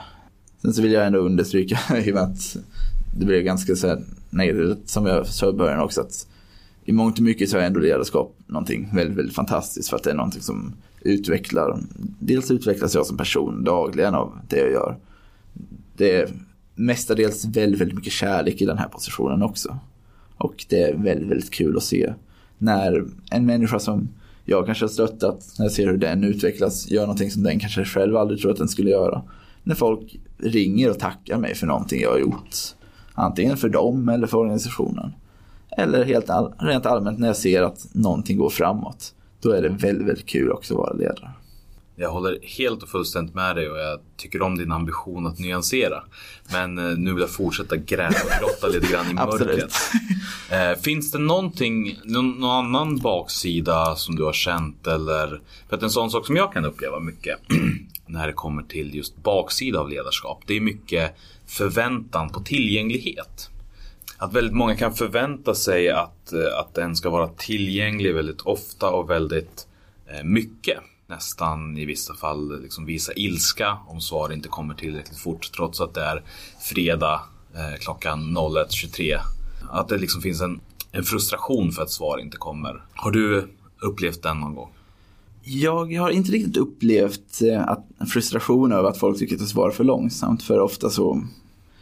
Speaker 6: Sen så vill jag ändå understryka i och med att det blev ganska så här negativt som jag sa i början också att i mångt och mycket så är ändå ledarskap någonting väldigt, väldigt fantastiskt för att det är någonting som utvecklar, dels utvecklas jag som person dagligen av det jag gör. Det är mestadels väldigt, väldigt mycket kärlek i den här positionen också. Och det är väldigt, väldigt kul att se när en människa som jag kanske har stöttat, när jag ser hur den utvecklas, gör någonting som den kanske själv aldrig tror att den skulle göra. När folk ringer och tackar mig för någonting jag har gjort. Antingen för dem eller för organisationen. Eller helt all, rent allmänt när jag ser att någonting går framåt. Då är det väldigt, väldigt kul också att vara ledare.
Speaker 5: Jag håller helt och fullständigt med dig och jag tycker om din ambition att nyansera. Men eh, nu vill jag fortsätta gräva och grotta lite grann i mörkret. Eh, finns det någonting, någon, annan baksida som du har känt eller? För att en sån sak som jag kan uppleva mycket när det kommer till just baksida av ledarskap. Det är mycket förväntan på tillgänglighet. Att väldigt många kan förvänta sig att, eh, att den ska vara tillgänglig väldigt ofta och väldigt mycket. Nästan i vissa fall liksom visa ilska om svar inte kommer tillräckligt fort trots att det är fredag eh, klockan 01.23. Att det liksom finns en, en frustration för att svar inte kommer. Har du upplevt den någon gång?
Speaker 6: Jag har inte riktigt upplevt eh, att frustration över att folk tycker att jag svarar för långsamt. För ofta så,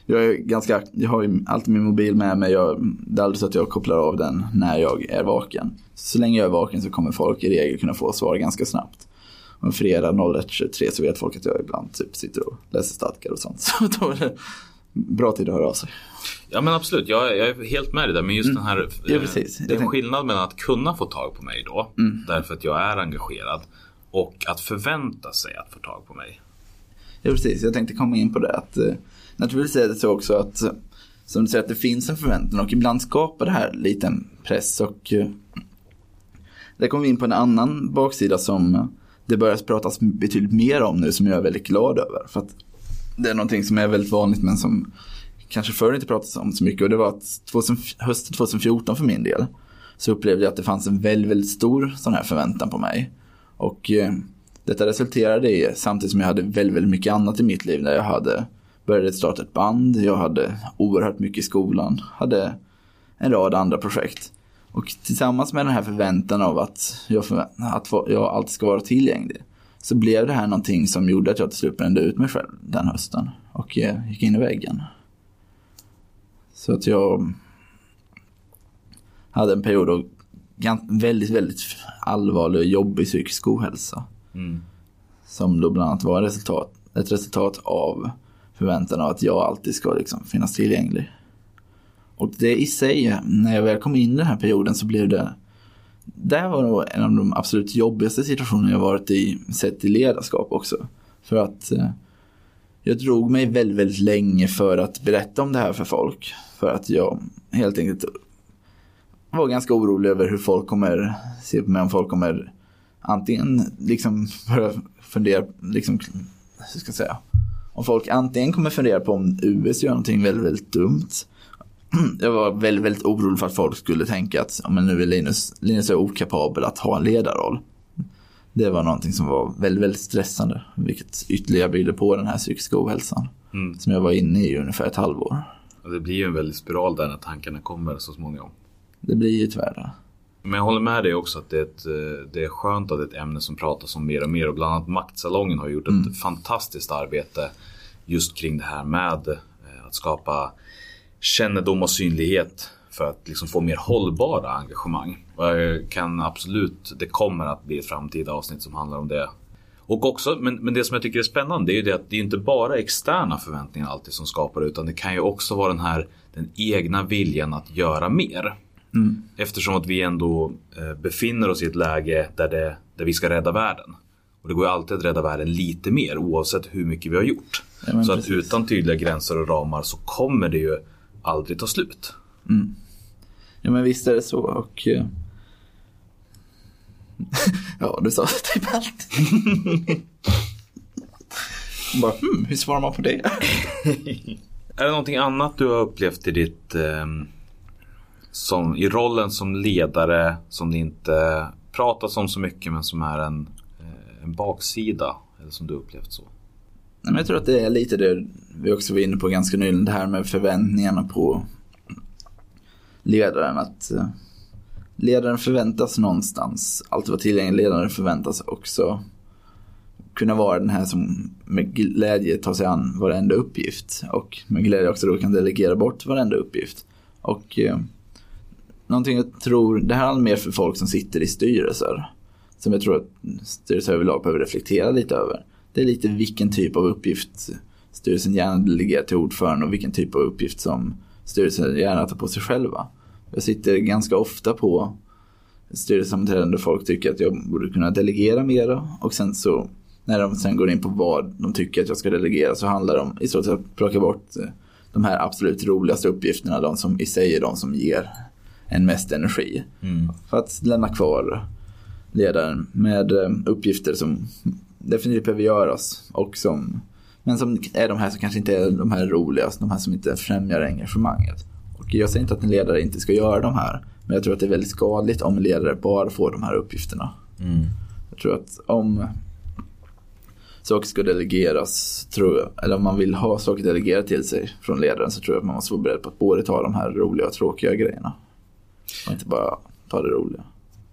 Speaker 6: jag, är ganska, jag har ju alltid min mobil med mig. Jag, det är aldrig så att jag kopplar av den när jag är vaken. Så länge jag är vaken så kommer folk i regel kunna få svar ganska snabbt. En fredag 01.23 så vet folk att jag ibland typ sitter och läser stadgar och sånt. Så då är det bra tid att höra av sig.
Speaker 5: Ja men absolut, jag, jag är helt med dig där. Men just den här
Speaker 6: Mm. Ja,
Speaker 5: eh,
Speaker 6: precis.
Speaker 5: Det är en skillnad mellan att kunna få tag på mig då.
Speaker 6: Mm.
Speaker 5: Därför att jag är engagerad. Och att förvänta sig att få tag på mig.
Speaker 6: Ja, precis. Jag tänkte komma in på det. Att, eh, naturligtvis är det så också att, som du säger, att det finns en förväntan och ibland skapar det här lite en press. Och eh, där kommer vi in på en annan baksida som det börjar pratas betydligt mer om nu som jag är väldigt glad över. För att det är någonting som är väldigt vanligt men som kanske förr inte pratades om så mycket. Och det var att 2000, hösten 2014 för min del så upplevde jag att det fanns en väldigt, väldigt stor sån här förväntan på mig. Och eh, detta resulterade i, samtidigt som jag hade väldigt, väldigt mycket annat i mitt liv där jag hade började starta ett band, jag hade oerhört mycket i skolan, hade en rad andra projekt. Och tillsammans med den här förväntan av att jag, att jag alltid ska vara tillgänglig så blev det här någonting som gjorde att jag till slut brände ut mig själv den hösten och eh, gick in i väggen. Så att jag hade en period av väldigt, väldigt allvarlig och jobbig psykisk ohälsa.
Speaker 5: Mm.
Speaker 6: Som då bland annat var resultat, ett resultat av förväntan av att jag alltid ska liksom finnas tillgänglig. Och det i sig, när jag väl kom in i den här perioden så blev det det var nog en av de absolut jobbigaste situationerna jag varit i sett i ledarskap också. För att eh, jag drog mig väldigt, väldigt länge för att berätta om det här för folk. För att jag helt enkelt var ganska orolig över hur folk kommer se på mig. Om folk kommer antingen liksom börja fundera, liksom, hur ska jag säga. Om folk antingen kommer fundera på om US gör någonting väldigt, väldigt dumt. Jag var väldigt, väldigt orolig för att folk skulle tänka att ja, men nu är Linus, Linus är okapabel att ha en ledarroll. Det var någonting som var väldigt, väldigt stressande. Vilket ytterligare byggde på den här psykiska ohälsan.
Speaker 5: Mm.
Speaker 6: Som jag var inne i ungefär ett halvår.
Speaker 5: Och det blir ju en väldig spiral där när tankarna kommer så småningom.
Speaker 6: Det blir ju tyvärr det.
Speaker 5: Men jag håller med dig också att det är, ett, eh, det är skönt att det är ett ämne som pratas om mer och mer. Och bland annat Maktsalongen har gjort ett fantastiskt arbete just kring det här med eh, att skapa kännedom och synlighet för att liksom få mer hållbara engagemang. Och jag kan absolut, det kommer att bli ett framtida avsnitt som handlar om det. Och också, men, men det som jag tycker är spännande är ju det att det är inte bara externa förväntningar alltid som skapar det utan det kan ju också vara den här den egna viljan att göra mer. Eftersom att vi ändå eh, befinner oss i ett läge där, det, där vi ska rädda världen. Och det går ju alltid att rädda världen lite mer oavsett hur mycket vi har gjort.
Speaker 6: Ja,
Speaker 5: så att
Speaker 6: precis.
Speaker 5: utan tydliga gränser och ramar så kommer det ju aldrig ta slut.
Speaker 6: Ja men visst är det så och... eh, ja, du sa typ allt. Bara, hmm, hur svarar man på det?
Speaker 5: Är det någonting annat du har upplevt i ditt ehm, som, i rollen som ledare som det inte pratas om så mycket men som är en, eh, en baksida? Eller som du upplevt så?
Speaker 6: Nej, men jag tror att det är lite det vi också var inne på ganska nyligen. Det här med förväntningarna på ledaren. Att eh, ledaren förväntas någonstans alltid vara tillgänglig. Ledaren förväntas också kunna vara den här som med glädje tar sig an varenda uppgift. Och med glädje också då kan delegera bort varenda uppgift. Och eh, någonting jag tror, det här handlar mer för folk som sitter i styrelser. Som jag tror att styrelser överlag behöver reflektera lite över. Det är lite vilken typ av uppgift styrelsen gärna delegerar till ordförande och vilken typ av uppgift som styrelsen gärna tar på sig själva. Jag sitter ganska ofta på styrelsesammanträden där folk tycker att jag borde kunna delegera mera och sen så när de sen går in på vad de tycker att jag ska delegera så handlar det om i stort sett att plocka bort eh, de här absolut roligaste uppgifterna, de som i sig är de som ger en mest energi. För att lämna kvar ledaren med eh, uppgifter som definitivt behöver göras och som men som är de här som kanske inte är de här roligaste, de här som inte främjar engagemanget. Och jag säger inte att en ledare inte ska göra de här, men jag tror att det är väldigt skadligt om en ledare bara får de här uppgifterna. Jag tror att om saker ska delegeras, tror jag, eller om man vill ha saker delegerat till sig från ledaren så tror jag att man måste vara beredd på att både ta de här roliga och tråkiga grejerna. Och inte bara ta det roliga.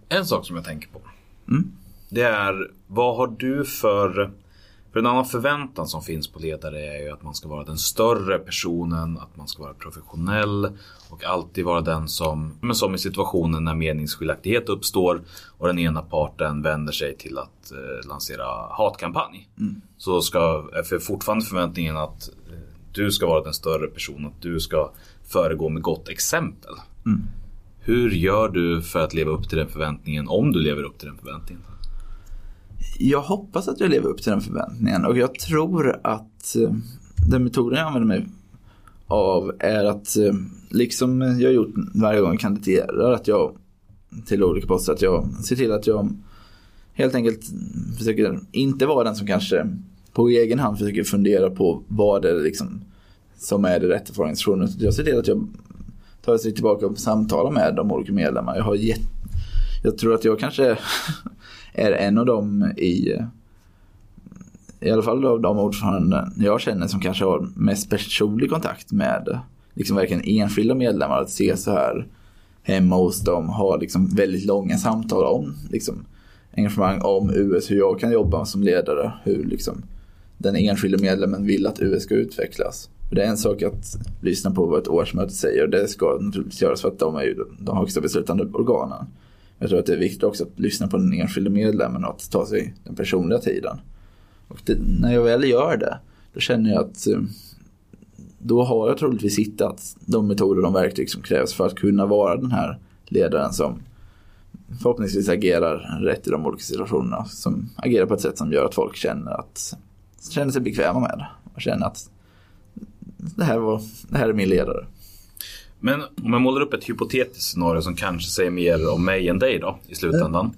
Speaker 5: En sak som jag tänker på. Det är, vad har du för... För en annan förväntan som finns på ledare är ju att man ska vara den större personen, att man ska vara professionell och alltid vara den som, men som i situationen när meningsskiljaktighet uppstår och den ena parten vänder sig till att eh, lansera hatkampanj. Så ska, är för fortfarande förväntningen att eh, du ska vara den större personen, att du ska föregå med gott exempel. Hur gör du för att leva upp till den förväntningen, om du lever upp till den förväntningen?
Speaker 6: Jag hoppas att jag lever upp till den förväntningen och jag tror att eh, den metoden jag använder mig av är att eh, liksom jag gjort varje gång jag kandiderar att jag till olika poster att jag ser till att jag helt enkelt försöker inte vara den som kanske på egen hand försöker fundera på vad det är liksom som är det rätta för organisationen. Jag ser till att jag tar ett steg tillbaka och samtalar med de olika medlemmarna. Jag har gett, jag tror att jag kanske är en av dem i i alla fall av de ordförande jag känner som kanske har mest personlig kontakt med liksom verkligen enskilda medlemmar. Att se så här hemma hos dem, ha liksom väldigt långa samtal om liksom, engagemang om US, hur jag kan jobba som ledare, hur liksom, den enskilda medlemmen vill att US ska utvecklas. För det är en sak att lyssna på vad ett årsmöte säger och det ska naturligtvis göras för att de är ju de högsta beslutande organen. Jag tror att det är viktigt också att lyssna på den enskilde medlemmen och att ta sig den personliga tiden. Och det, när jag väl gör det, då känner jag att eh, då har jag troligtvis hittat de metoder och de verktyg som krävs för att kunna vara den här ledaren som förhoppningsvis agerar rätt i de olika situationerna. Som agerar på ett sätt som gör att folk känner, att, känner sig bekväma med det. Och känner att det här, var, det här är min ledare.
Speaker 5: Men om jag målar upp ett hypotetiskt scenario som kanske säger mer om mig än dig då i slutändan.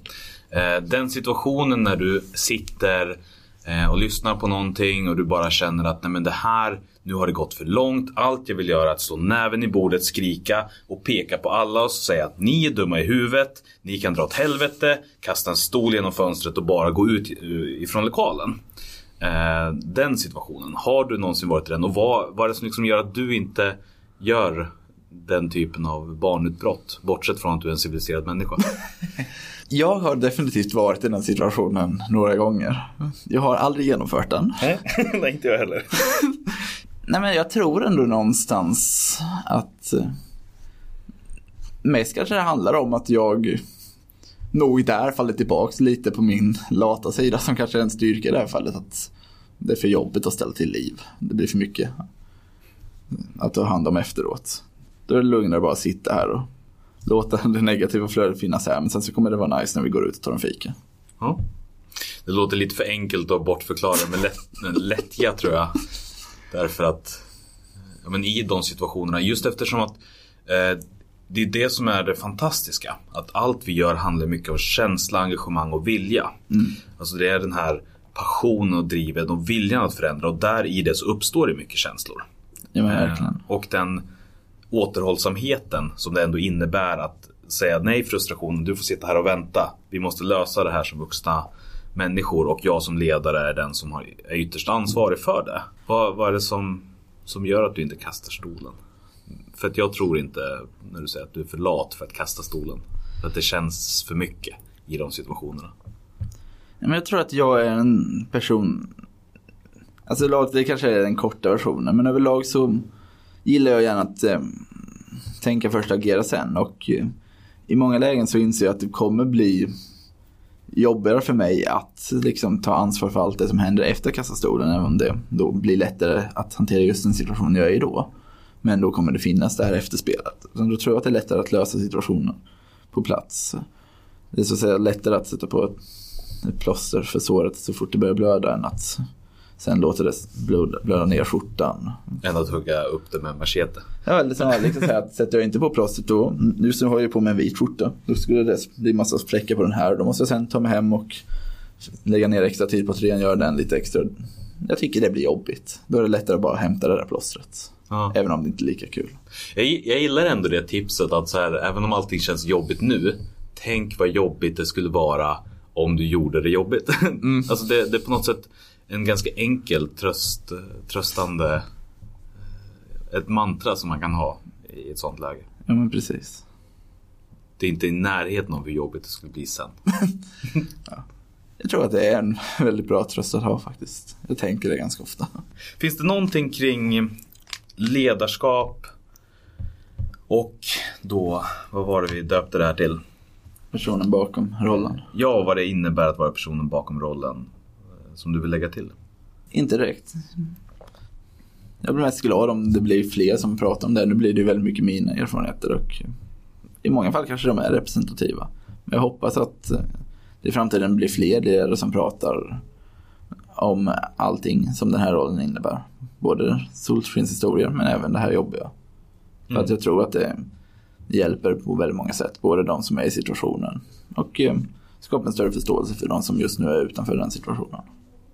Speaker 5: Eh, den situationen när du sitter eh, och lyssnar på någonting och du bara känner att nej men det här, nu har det gått för långt. Allt jag vill göra är att slå näven i bordet, skrika och peka på alla och säga att ni är dumma i huvudet. Ni kan dra åt helvete, kasta en stol genom fönstret och bara gå ut eh, ifrån lokalen. Den situationen, har du någonsin varit i den och vad, vad är det som liksom gör att du inte gör den typen av barnutbrott? Bortsett från att du är en civiliserad människa.
Speaker 6: Jag har definitivt varit i den situationen några gånger. Jag har aldrig genomfört den.
Speaker 5: Nej, inte jag heller.
Speaker 6: Nej men jag tror ändå någonstans att eh, mest kanske det handlar om att jag nog där faller tillbaks lite på min lata sida som kanske är en styrka i det här fallet. Att det är för jobbigt att ställa till liv. Det blir för mycket att ta hand om efteråt. Då är det lugnare bara att sitta här och låta det negativa flödet finnas här. Men sen så kommer det vara nice när vi går ut och tar en fika.
Speaker 5: Ja. Det låter lite för enkelt att bortförklara med lätt, lättja tror jag. Därför att ja, men i de situationerna, just eftersom att eh, det är det som är det fantastiska. Att allt vi gör handlar mycket om känsla, engagemang och vilja. Alltså det är den här passionen och drivet och viljan att förändra och där i det så uppstår det mycket känslor.
Speaker 6: Ja men
Speaker 5: Eh,
Speaker 6: verkligen.
Speaker 5: Och den återhållsamheten som det ändå innebär att säga nej frustration, du får sitta här och vänta. Vi måste lösa det här som vuxna människor och jag som ledare är den som har, är ytterst ansvarig för det. Vad, vad är det som, som gör att du inte kastar stolen? För att jag tror inte, när du säger att du är för lat för att kasta stolen. För att det känns för mycket i de situationerna.
Speaker 6: Men jag tror att jag är en person, alltså det kanske är den korta versionen, men överlag så gillar jag gärna att eh, tänka först och agera sen. Och eh, i många lägen så inser jag att det kommer bli jobbigare för mig att liksom, ta ansvar för allt det som händer efter kassastolen, även om det då blir lättare att hantera just den situation jag är i då. Men då kommer det finnas det här efterspelet. Så då tror jag att det är lättare att lösa situationen på plats. Det är så att säga lättare att sätta på ett ett plåster för såret så fort det börjar blöda än att sen låter det blöda, blöda ner skjortan.
Speaker 5: Än att hugga upp det med machete.
Speaker 6: Ja, eller som Alex säger att sätter jag inte på plåstret då, nu så har jag på mig en vit skjorta, då skulle det bli massa fläckar på den här. Då måste jag sen ta mig hem och lägga ner extra tid på att rengöra den lite extra. Jag tycker det blir jobbigt. Då är det lättare att bara hämta det där plåstret.
Speaker 5: Ja.
Speaker 6: Även om det inte är lika kul.
Speaker 5: Jag, jag gillar ändå det tipset att så här, även om allting känns jobbigt nu. Tänk vad jobbigt det skulle vara om du gjorde det jobbigt. alltså det, det är på något sätt en ganska enkel tröst, tröstande ett mantra som man kan ha i ett sånt läge.
Speaker 6: Ja men precis.
Speaker 5: Det är inte i närheten av hur jobbigt det skulle bli sen.
Speaker 6: Jag tror att det är en väldigt bra tröst att ha faktiskt. Jag tänker det ganska ofta.
Speaker 5: Finns det någonting kring ledarskap och då, vad var det vi döpte det här till?
Speaker 6: Personen bakom rollen.
Speaker 5: Ja, vad det innebär att vara personen bakom rollen som du vill lägga till.
Speaker 6: Inte direkt. Jag blir mest glad om det blir fler som pratar om det. Nu blir det ju väldigt mycket mina erfarenheter och i många fall kanske de är representativa. Men jag hoppas att eh, det i framtiden blir fler ledare som pratar om allting som den här rollen innebär. Både solskenshistorier men även det här jobbiga. För att jag tror att det hjälper på väldigt många sätt. Både de som är i situationen och eh, skapar en större förståelse för de som just nu är utanför den situationen.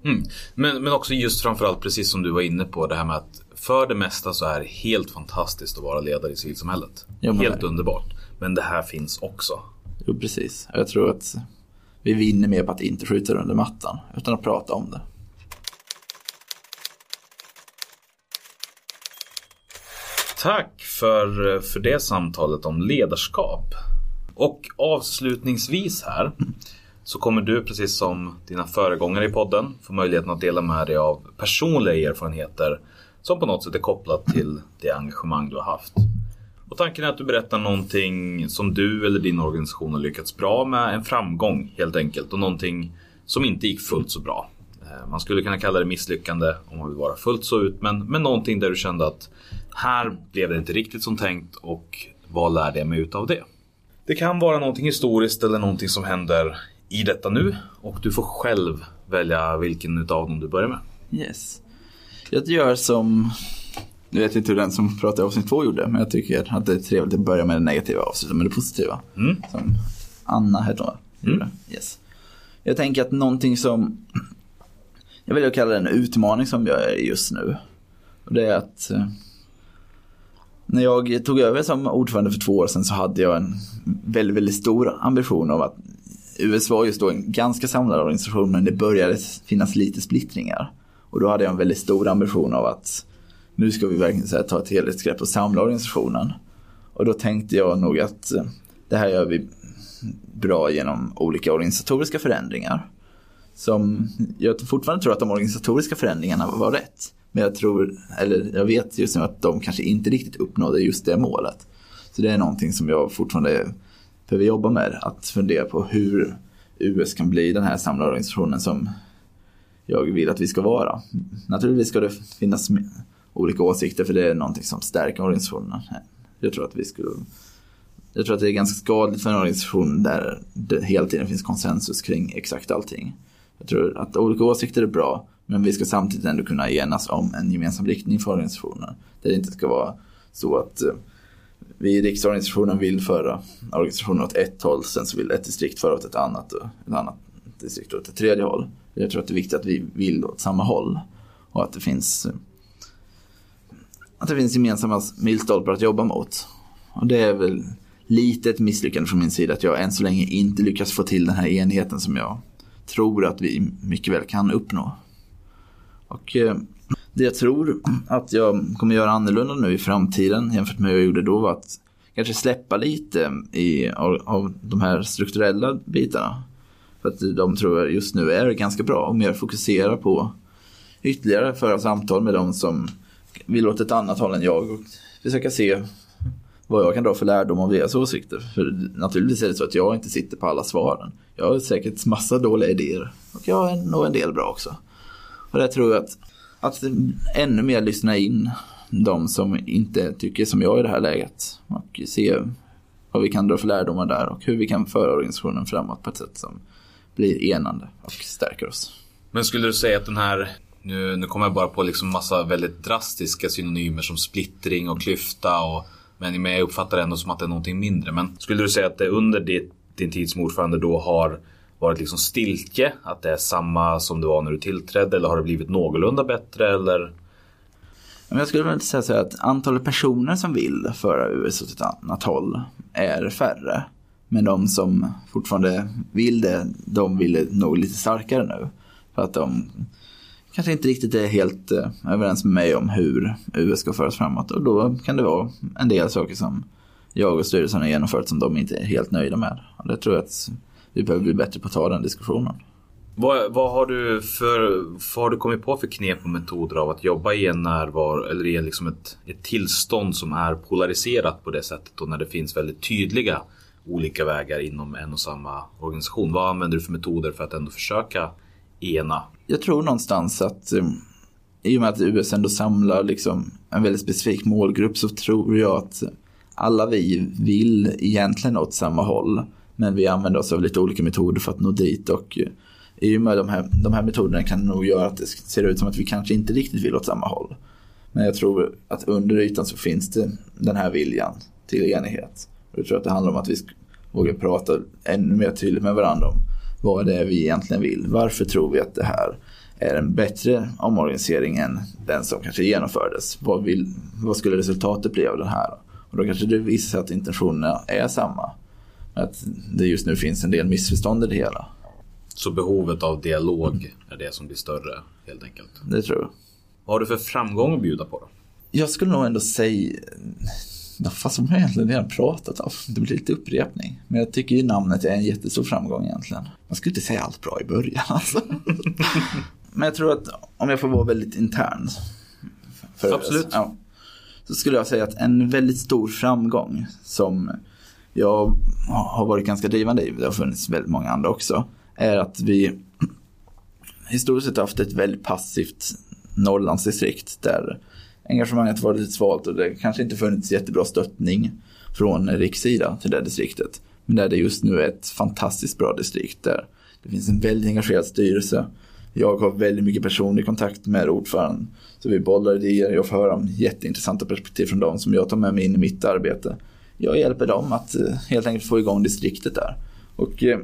Speaker 5: Mm. Men, men också just framförallt precis som du var inne på det här med att för det mesta så är det helt fantastiskt att vara ledare i civilsamhället.
Speaker 6: Men
Speaker 5: helt
Speaker 6: det-
Speaker 5: underbart. Men det här finns också.
Speaker 6: Jo, precis. Jag tror att vi vinner mer på att inte skjuta det under mattan utan att prata om det.
Speaker 5: Tack för, för det samtalet om ledarskap. Och avslutningsvis här så kommer du precis som dina föregångare i podden få möjligheten att dela med dig av personliga erfarenheter som på något sätt är kopplat till det engagemang du har haft. Och tanken är att du berättar någonting som du eller din organisation har lyckats bra med, en framgång helt enkelt och någonting som inte gick fullt så bra. Eh, man skulle kunna kalla det misslyckande om man vill vara fullt så ut men, men någonting där du kände att här blev det inte riktigt som tänkt och vad lärde jag mig utav det? Det kan vara någonting historiskt eller någonting som händer i detta nu och du får själv välja vilken utav dem du börjar med.
Speaker 6: Yes. Jag gör som, nu vet inte hur den som pratade i avsnitt två gjorde, men jag tycker att det är trevligt att börja med det negativa och avsluta med det positiva.
Speaker 5: Mm.
Speaker 6: Som Anna hette hon gjorde. Yes. Jag tänker att någonting som, jag att kalla det en utmaning som jag är just nu. Och det är att eh, när jag tog över som ordförande för två år sedan så hade jag en väldigt, väldigt stor ambition av att US var just då en ganska samlad organisation men det började finnas lite splittringar. Och då hade jag en väldigt stor ambition av att nu ska vi verkligen så här, ta ett helhetsgrepp och samla organisationen. Och då tänkte jag nog att eh, det här gör vi bra genom olika organisatoriska förändringar. Som jag fortfarande tror att de organisatoriska förändringarna var rätt. Men jag tror, eller jag vet just nu att de kanske inte riktigt uppnådde just det målet. Så det är någonting som jag fortfarande för vi jobbar med. Att fundera på hur US kan bli den här samlade organisationen som jag vill att vi ska vara. Naturligtvis ska det finnas olika åsikter för det är någonting som stärker organisationen. Jag tror att vi skulle jag tror att det är ganska skadligt för en organisation där det hela tiden finns konsensus kring exakt allting. Jag tror att olika åsikter är bra, men vi ska samtidigt ändå kunna enas om en gemensam riktning för organisationen. Där det inte ska vara så att eh, vi i riksorganisationen vill föra organisationen åt ett håll, sen så vill ett distrikt föra åt ett annat och ett annat distrikt åt ett tredje håll. Jag tror att det är viktigt att vi vill åt samma håll och att det finns att det finns gemensamma milstolpar att jobba mot. Och det är väl lite ett misslyckande från min sida att jag än så länge inte lyckas få till den här enheten som jag tror att vi mycket väl kan uppnå. Och eh, det jag tror att jag kommer göra annorlunda nu i framtiden jämfört med hur jag gjorde då var att kanske släppa lite i, av, av de här strukturella bitarna. För att de tror jag just nu är ganska bra och mer fokusera på ytterligare föra samtal med de som vill åt ett annat håll än jag och försöka se vad jag kan dra för lärdom av deras åsikter. För naturligtvis är det så att jag inte sitter på alla svaren. Jag har säkert massa dåliga idéer och jag har nog en del bra också. Och där tror jag att, att ännu mer lyssna in de som inte tycker som jag i det här läget och se vad vi kan dra för lärdomar där och hur vi kan föra organisationen framåt på ett sätt som blir enande och stärker oss.
Speaker 5: Men skulle du säga att den här, nu, nu kommer jag bara på liksom massa väldigt drastiska synonymer som splittring och klyfta och men jag uppfattar det ändå som att det är någonting mindre. Men skulle du säga att det under din, din tid som ordförande då har varit liksom stiltje? Att det är samma som det var när du tillträdde eller har det blivit någorlunda bättre eller?
Speaker 6: Jag skulle väl säga så här att antalet personer som vill föra USA till ett annat håll är färre. Men de som fortfarande vill det, de vill det nog lite starkare nu. För att de kanske inte riktigt är helt eh, överens med mig om hur US ska föras framåt. Och då kan det vara en del saker som jag och styrelsen har genomfört som de inte är helt nöjda med. Och det tror jag att vi behöver bli bättre på att ta den diskussionen.
Speaker 5: Vad, vad, har du för, vad har du kommit på för knep och metoder av att jobba i en närvaro eller i liksom ett, ett tillstånd som är polariserat på det sättet och när det finns väldigt tydliga olika vägar inom en och samma organisation. Vad använder du för metoder för att ändå försöka ena?
Speaker 6: Jag tror någonstans att um, i och med att US ändå samlar liksom en väldigt specifik målgrupp så tror jag att alla vi vill egentligen åt samma håll. Men vi använder oss av lite olika metoder för att nå dit och eh, i och med de här, de här metoderna kan nog göra att det ser ut som att vi kanske inte riktigt vill åt samma håll. Men jag tror att under ytan så finns det den här viljan till enighet. Och jag tror att det handlar om att vi vågar prata ännu mer tydligt med varandra om vad det är vi egentligen vill. Varför tror vi att det här är en bättre omorganisering än den som kanske genomfördes? Vad, vill, vad skulle resultatet bli av den här? Och då kanske det visar sig att intentionerna är samma. Att det just nu finns en del missförstånd i det hela.
Speaker 5: Så behovet av dialog är det som blir större helt enkelt?
Speaker 6: Det tror jag.
Speaker 5: Vad har du för framgång att bjuda på då?
Speaker 6: Jag skulle nog ändå säga Ja, fast som jag egentligen redan pratat om. Det blir lite upprepning. Men jag tycker ju namnet är en jättestor framgång egentligen. Man skulle inte säga allt bra i början alltså. Men jag tror att om jag får vara väldigt intern.
Speaker 5: Absolut.
Speaker 6: Ja, så skulle jag säga att en väldigt stor framgång som jag har varit ganska drivande i, det har funnits väldigt många andra också, är att vi historiskt sett haft ett väldigt passivt Norrlandsdistrikt där engagemanget varit lite svalt och det kanske inte funnits jättebra stöttning från rikssida till det distriktet. Men där det just nu är ett fantastiskt bra distrikt där det finns en väldigt engagerad styrelse. Jag har väldigt mycket personlig kontakt med ordföranden. Så vi bollar idéer, jag får höra om jätteintressanta perspektiv från dem som jag tar med mig in i mitt arbete. Jag hjälper dem att eh, helt enkelt få igång distriktet där. Och eh,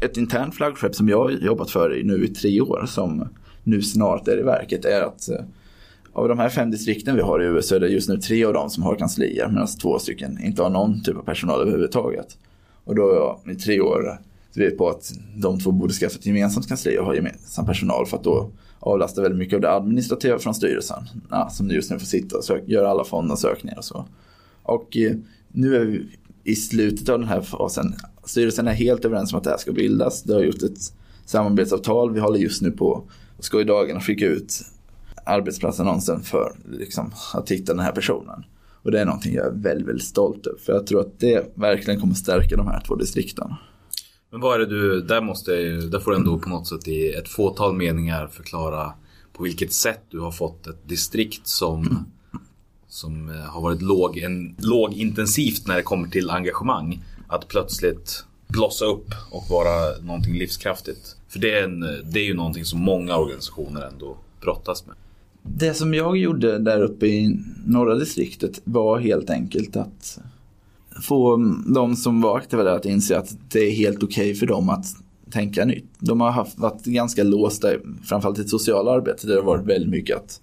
Speaker 6: ett internt flaggskepp som jag har jobbat för nu i tre år som nu snart är i verket är att eh, av de här fem distrikten vi har i USA är det just nu tre av dem som har kanslier medan två stycken inte har någon typ av personal överhuvudtaget. Och då har jag i tre år drivit på att de två borde skaffa ett gemensamt kansli och ha gemensam personal för att då avlasta väldigt mycket av det administrativa från styrelsen. Ja, som just nu får sitta och sök, göra alla fondansökningar och så. Och nu är vi i slutet av den här fasen. Styrelsen är helt överens om att det här ska bildas. Det har gjort ett samarbetsavtal. Vi håller just nu på och ska i dagarna skicka ut arbetsplatsannonsen för liksom, att hitta den här personen. Och det är någonting jag är väldigt, väldigt stolt över. För jag tror att det verkligen kommer stärka de här två distrikten.
Speaker 5: Men vad är det du, där måste, där får du ändå på något sätt i ett fåtal meningar förklara på vilket sätt du har fått ett distrikt som, som eh, har varit låg, en, lågintensivt när det kommer till engagemang. Att plötsligt blossa upp och vara någonting livskraftigt. För det är, en, det är ju någonting som många organisationer ändå brottas med.
Speaker 6: Det som jag gjorde där uppe i norra distriktet var helt enkelt att få de som var aktiva där att inse att det är helt okej okay för dem att tänka nytt. De har haft, varit ganska låsta, framförallt i det sociala arbetet där det har varit väldigt mycket att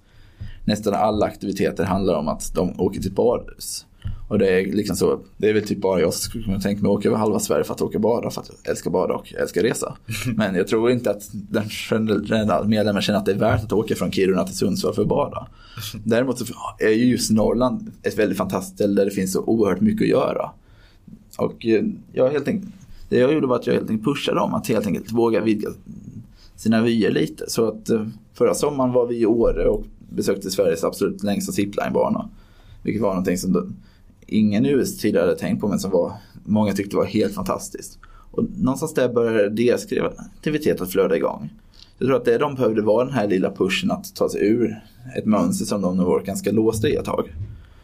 Speaker 6: nästan alla aktiviteter handlar om att de åker till badhus. Och det är liksom så, det är väl typ bara jag som skulle kunna tänka mig att åka över halva Sverige för att åka bada, för att jag älskar bada och älskar resa. Men jag tror inte att den generella medlemmen känner att det är värt att åka från Kiruna till Sundsvall för att bada. Däremot så är ju just Norrland ett väldigt fantastiskt ställe där det finns så oerhört mycket att göra. Och eh, jag helt enkelt, det jag gjorde var att jag helt enkelt pushade dem att helt enkelt våga vidga sina vyer lite. Så att eh, förra sommaren var vi i Åre och besökte Sveriges absolut längsta ziplinebana. Vilket var någonting som ingen US tidigare hade tänkt på men som var, många tyckte var helt fantastiskt. Och någonstans där började deras kreativitet att flöda igång. Jag tror att det de behövde var den här lilla pushen att ta sig ur ett mönster som de har varit ganska låsta i ett tag.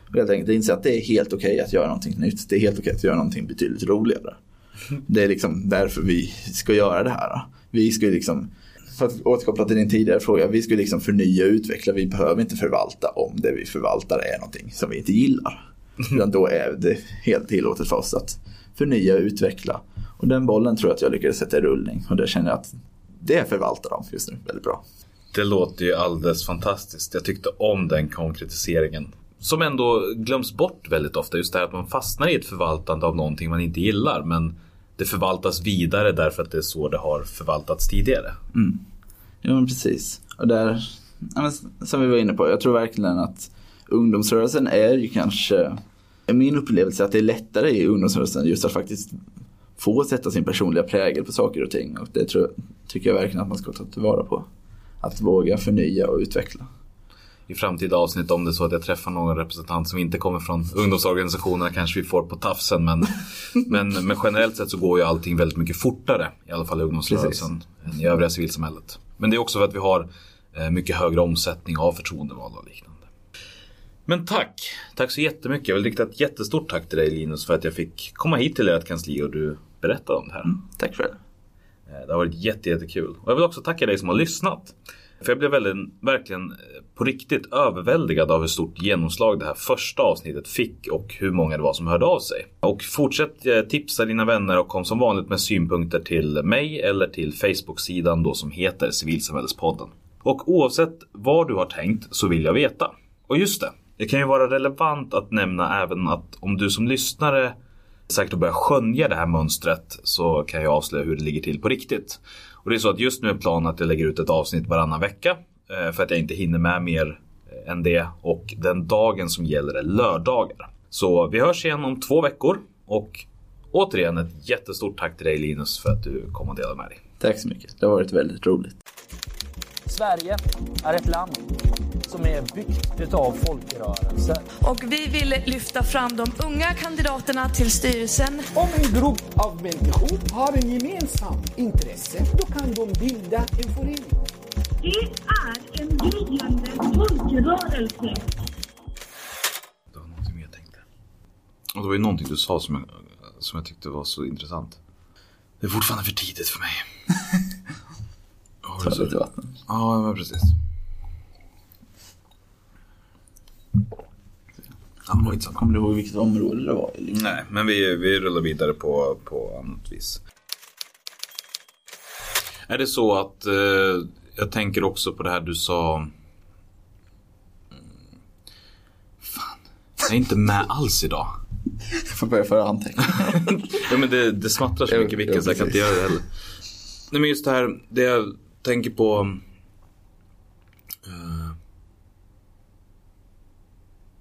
Speaker 6: Och helt enkelt inse att det är helt okej okay att göra någonting nytt. Det är helt okej okay att göra någonting betydligt roligare. Det är liksom därför vi ska göra det här. Vi ska liksom, för att återkoppla till din tidigare fråga, vi ska liksom förnya och utveckla. Vi behöver inte förvalta om det vi förvaltar är någonting som vi inte gillar. Utan då är det helt tillåtet för oss att förnya och utveckla. Och den bollen tror jag att jag lyckades sätta i rullning. Och det känner jag att det förvaltar de just nu väldigt bra.
Speaker 5: Det låter ju alldeles fantastiskt. Jag tyckte om den konkretiseringen. Som ändå glöms bort väldigt ofta. Just det här att man fastnar i ett förvaltande av någonting man inte gillar. Men det förvaltas vidare därför att det är så det har förvaltats tidigare.
Speaker 6: Ja men precis. Och där, som vi var inne på, jag tror verkligen att ungdomsrörelsen är ju kanske, min upplevelse att det är lättare i ungdomsrörelsen just att faktiskt få sätta sin personliga prägel på saker och ting. Och det tror, tycker jag verkligen att man ska ta tillvara på. Att våga förnya och utveckla.
Speaker 5: I framtida avsnitt om det är så att jag träffar någon representant som inte kommer från ungdomsorganisationerna kanske vi får på tafsen. Men, men, men generellt sett så går ju allting väldigt mycket fortare. I alla fall i ungdomsrörelsen än i övriga civilsamhället. Men det är också för att vi har eh, mycket högre omsättning av förtroendevalda och liknande. Men tack! Tack så jättemycket. Jag vill rikta ett jättestort tack till dig Linus för att jag fick komma hit till ert kansli och du berättade om det här.
Speaker 6: Tack själv.
Speaker 5: Eh, Det har varit jätte, jättekul. Och jag vill också tacka dig som har lyssnat. För jag blev väldigt, verkligen eh, på riktigt överväldigad av hur stort genomslag det här första avsnittet fick och hur många det var som hörde av sig. Och fortsätt eh, tipsa dina vänner och kom som vanligt med synpunkter till mig eller till Facebook-sidan då som heter Civilsamhällespodden. Och oavsett vad du har tänkt så vill jag veta. Och just det, det kan ju vara relevant att nämna även att om du som lyssnare säkert börjar skönja det här mönstret så kan jag avslöja hur det ligger till på riktigt. Och det är så att just nu är planen att jag lägger ut ett avsnitt varannan vecka för att jag inte hinner med mer eh, än det och den dagen som gäller är lördagar. Så vi hörs igen om två veckor och återigen ett jättestort tack till dig Linus för att du kom och delade med dig.
Speaker 6: Tack så mycket. Det har varit väldigt roligt.
Speaker 1: Sverige är ett land som är byggt utav folkrörelser.
Speaker 2: Och vi vill lyfta fram de unga kandidaterna till styrelsen
Speaker 3: Om en grupp av människor har en gemensam intresse, då kan de bilda en förening.
Speaker 4: Det är en gryende folkrörelse.
Speaker 5: Det var någonting jag tänkte. Och det var ju någonting du sa som jag, som jag tyckte var så intressant. Det är fortfarande för tidigt för mig.
Speaker 6: Ta lite vatten.
Speaker 5: Ja, men precis. Ja, skitsamma.
Speaker 6: Kommer du ihåg vilket område det var? Liksom?
Speaker 5: Nej, men vi, vi rullar vidare på, på annat vis. Är det så att eh, jag tänker också på det här du sa. Mm. Fan, jag är inte med alls idag.
Speaker 6: Jag får börja föra anteckningar.
Speaker 5: Ja, men det, det smattrar så mycket i vilken
Speaker 6: jo,
Speaker 5: så jag kan inte göra det heller. Nej men just det här, det jag tänker på. eh,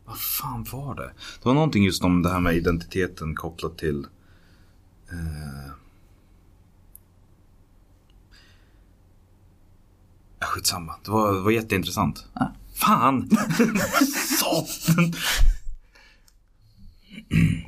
Speaker 5: vad fan var det? Det var någonting just om det här med identiteten kopplat till. Uh, Ja, skitsamma. Det var, det var jätteintressant.
Speaker 6: Ja.
Speaker 5: Fan! Satan!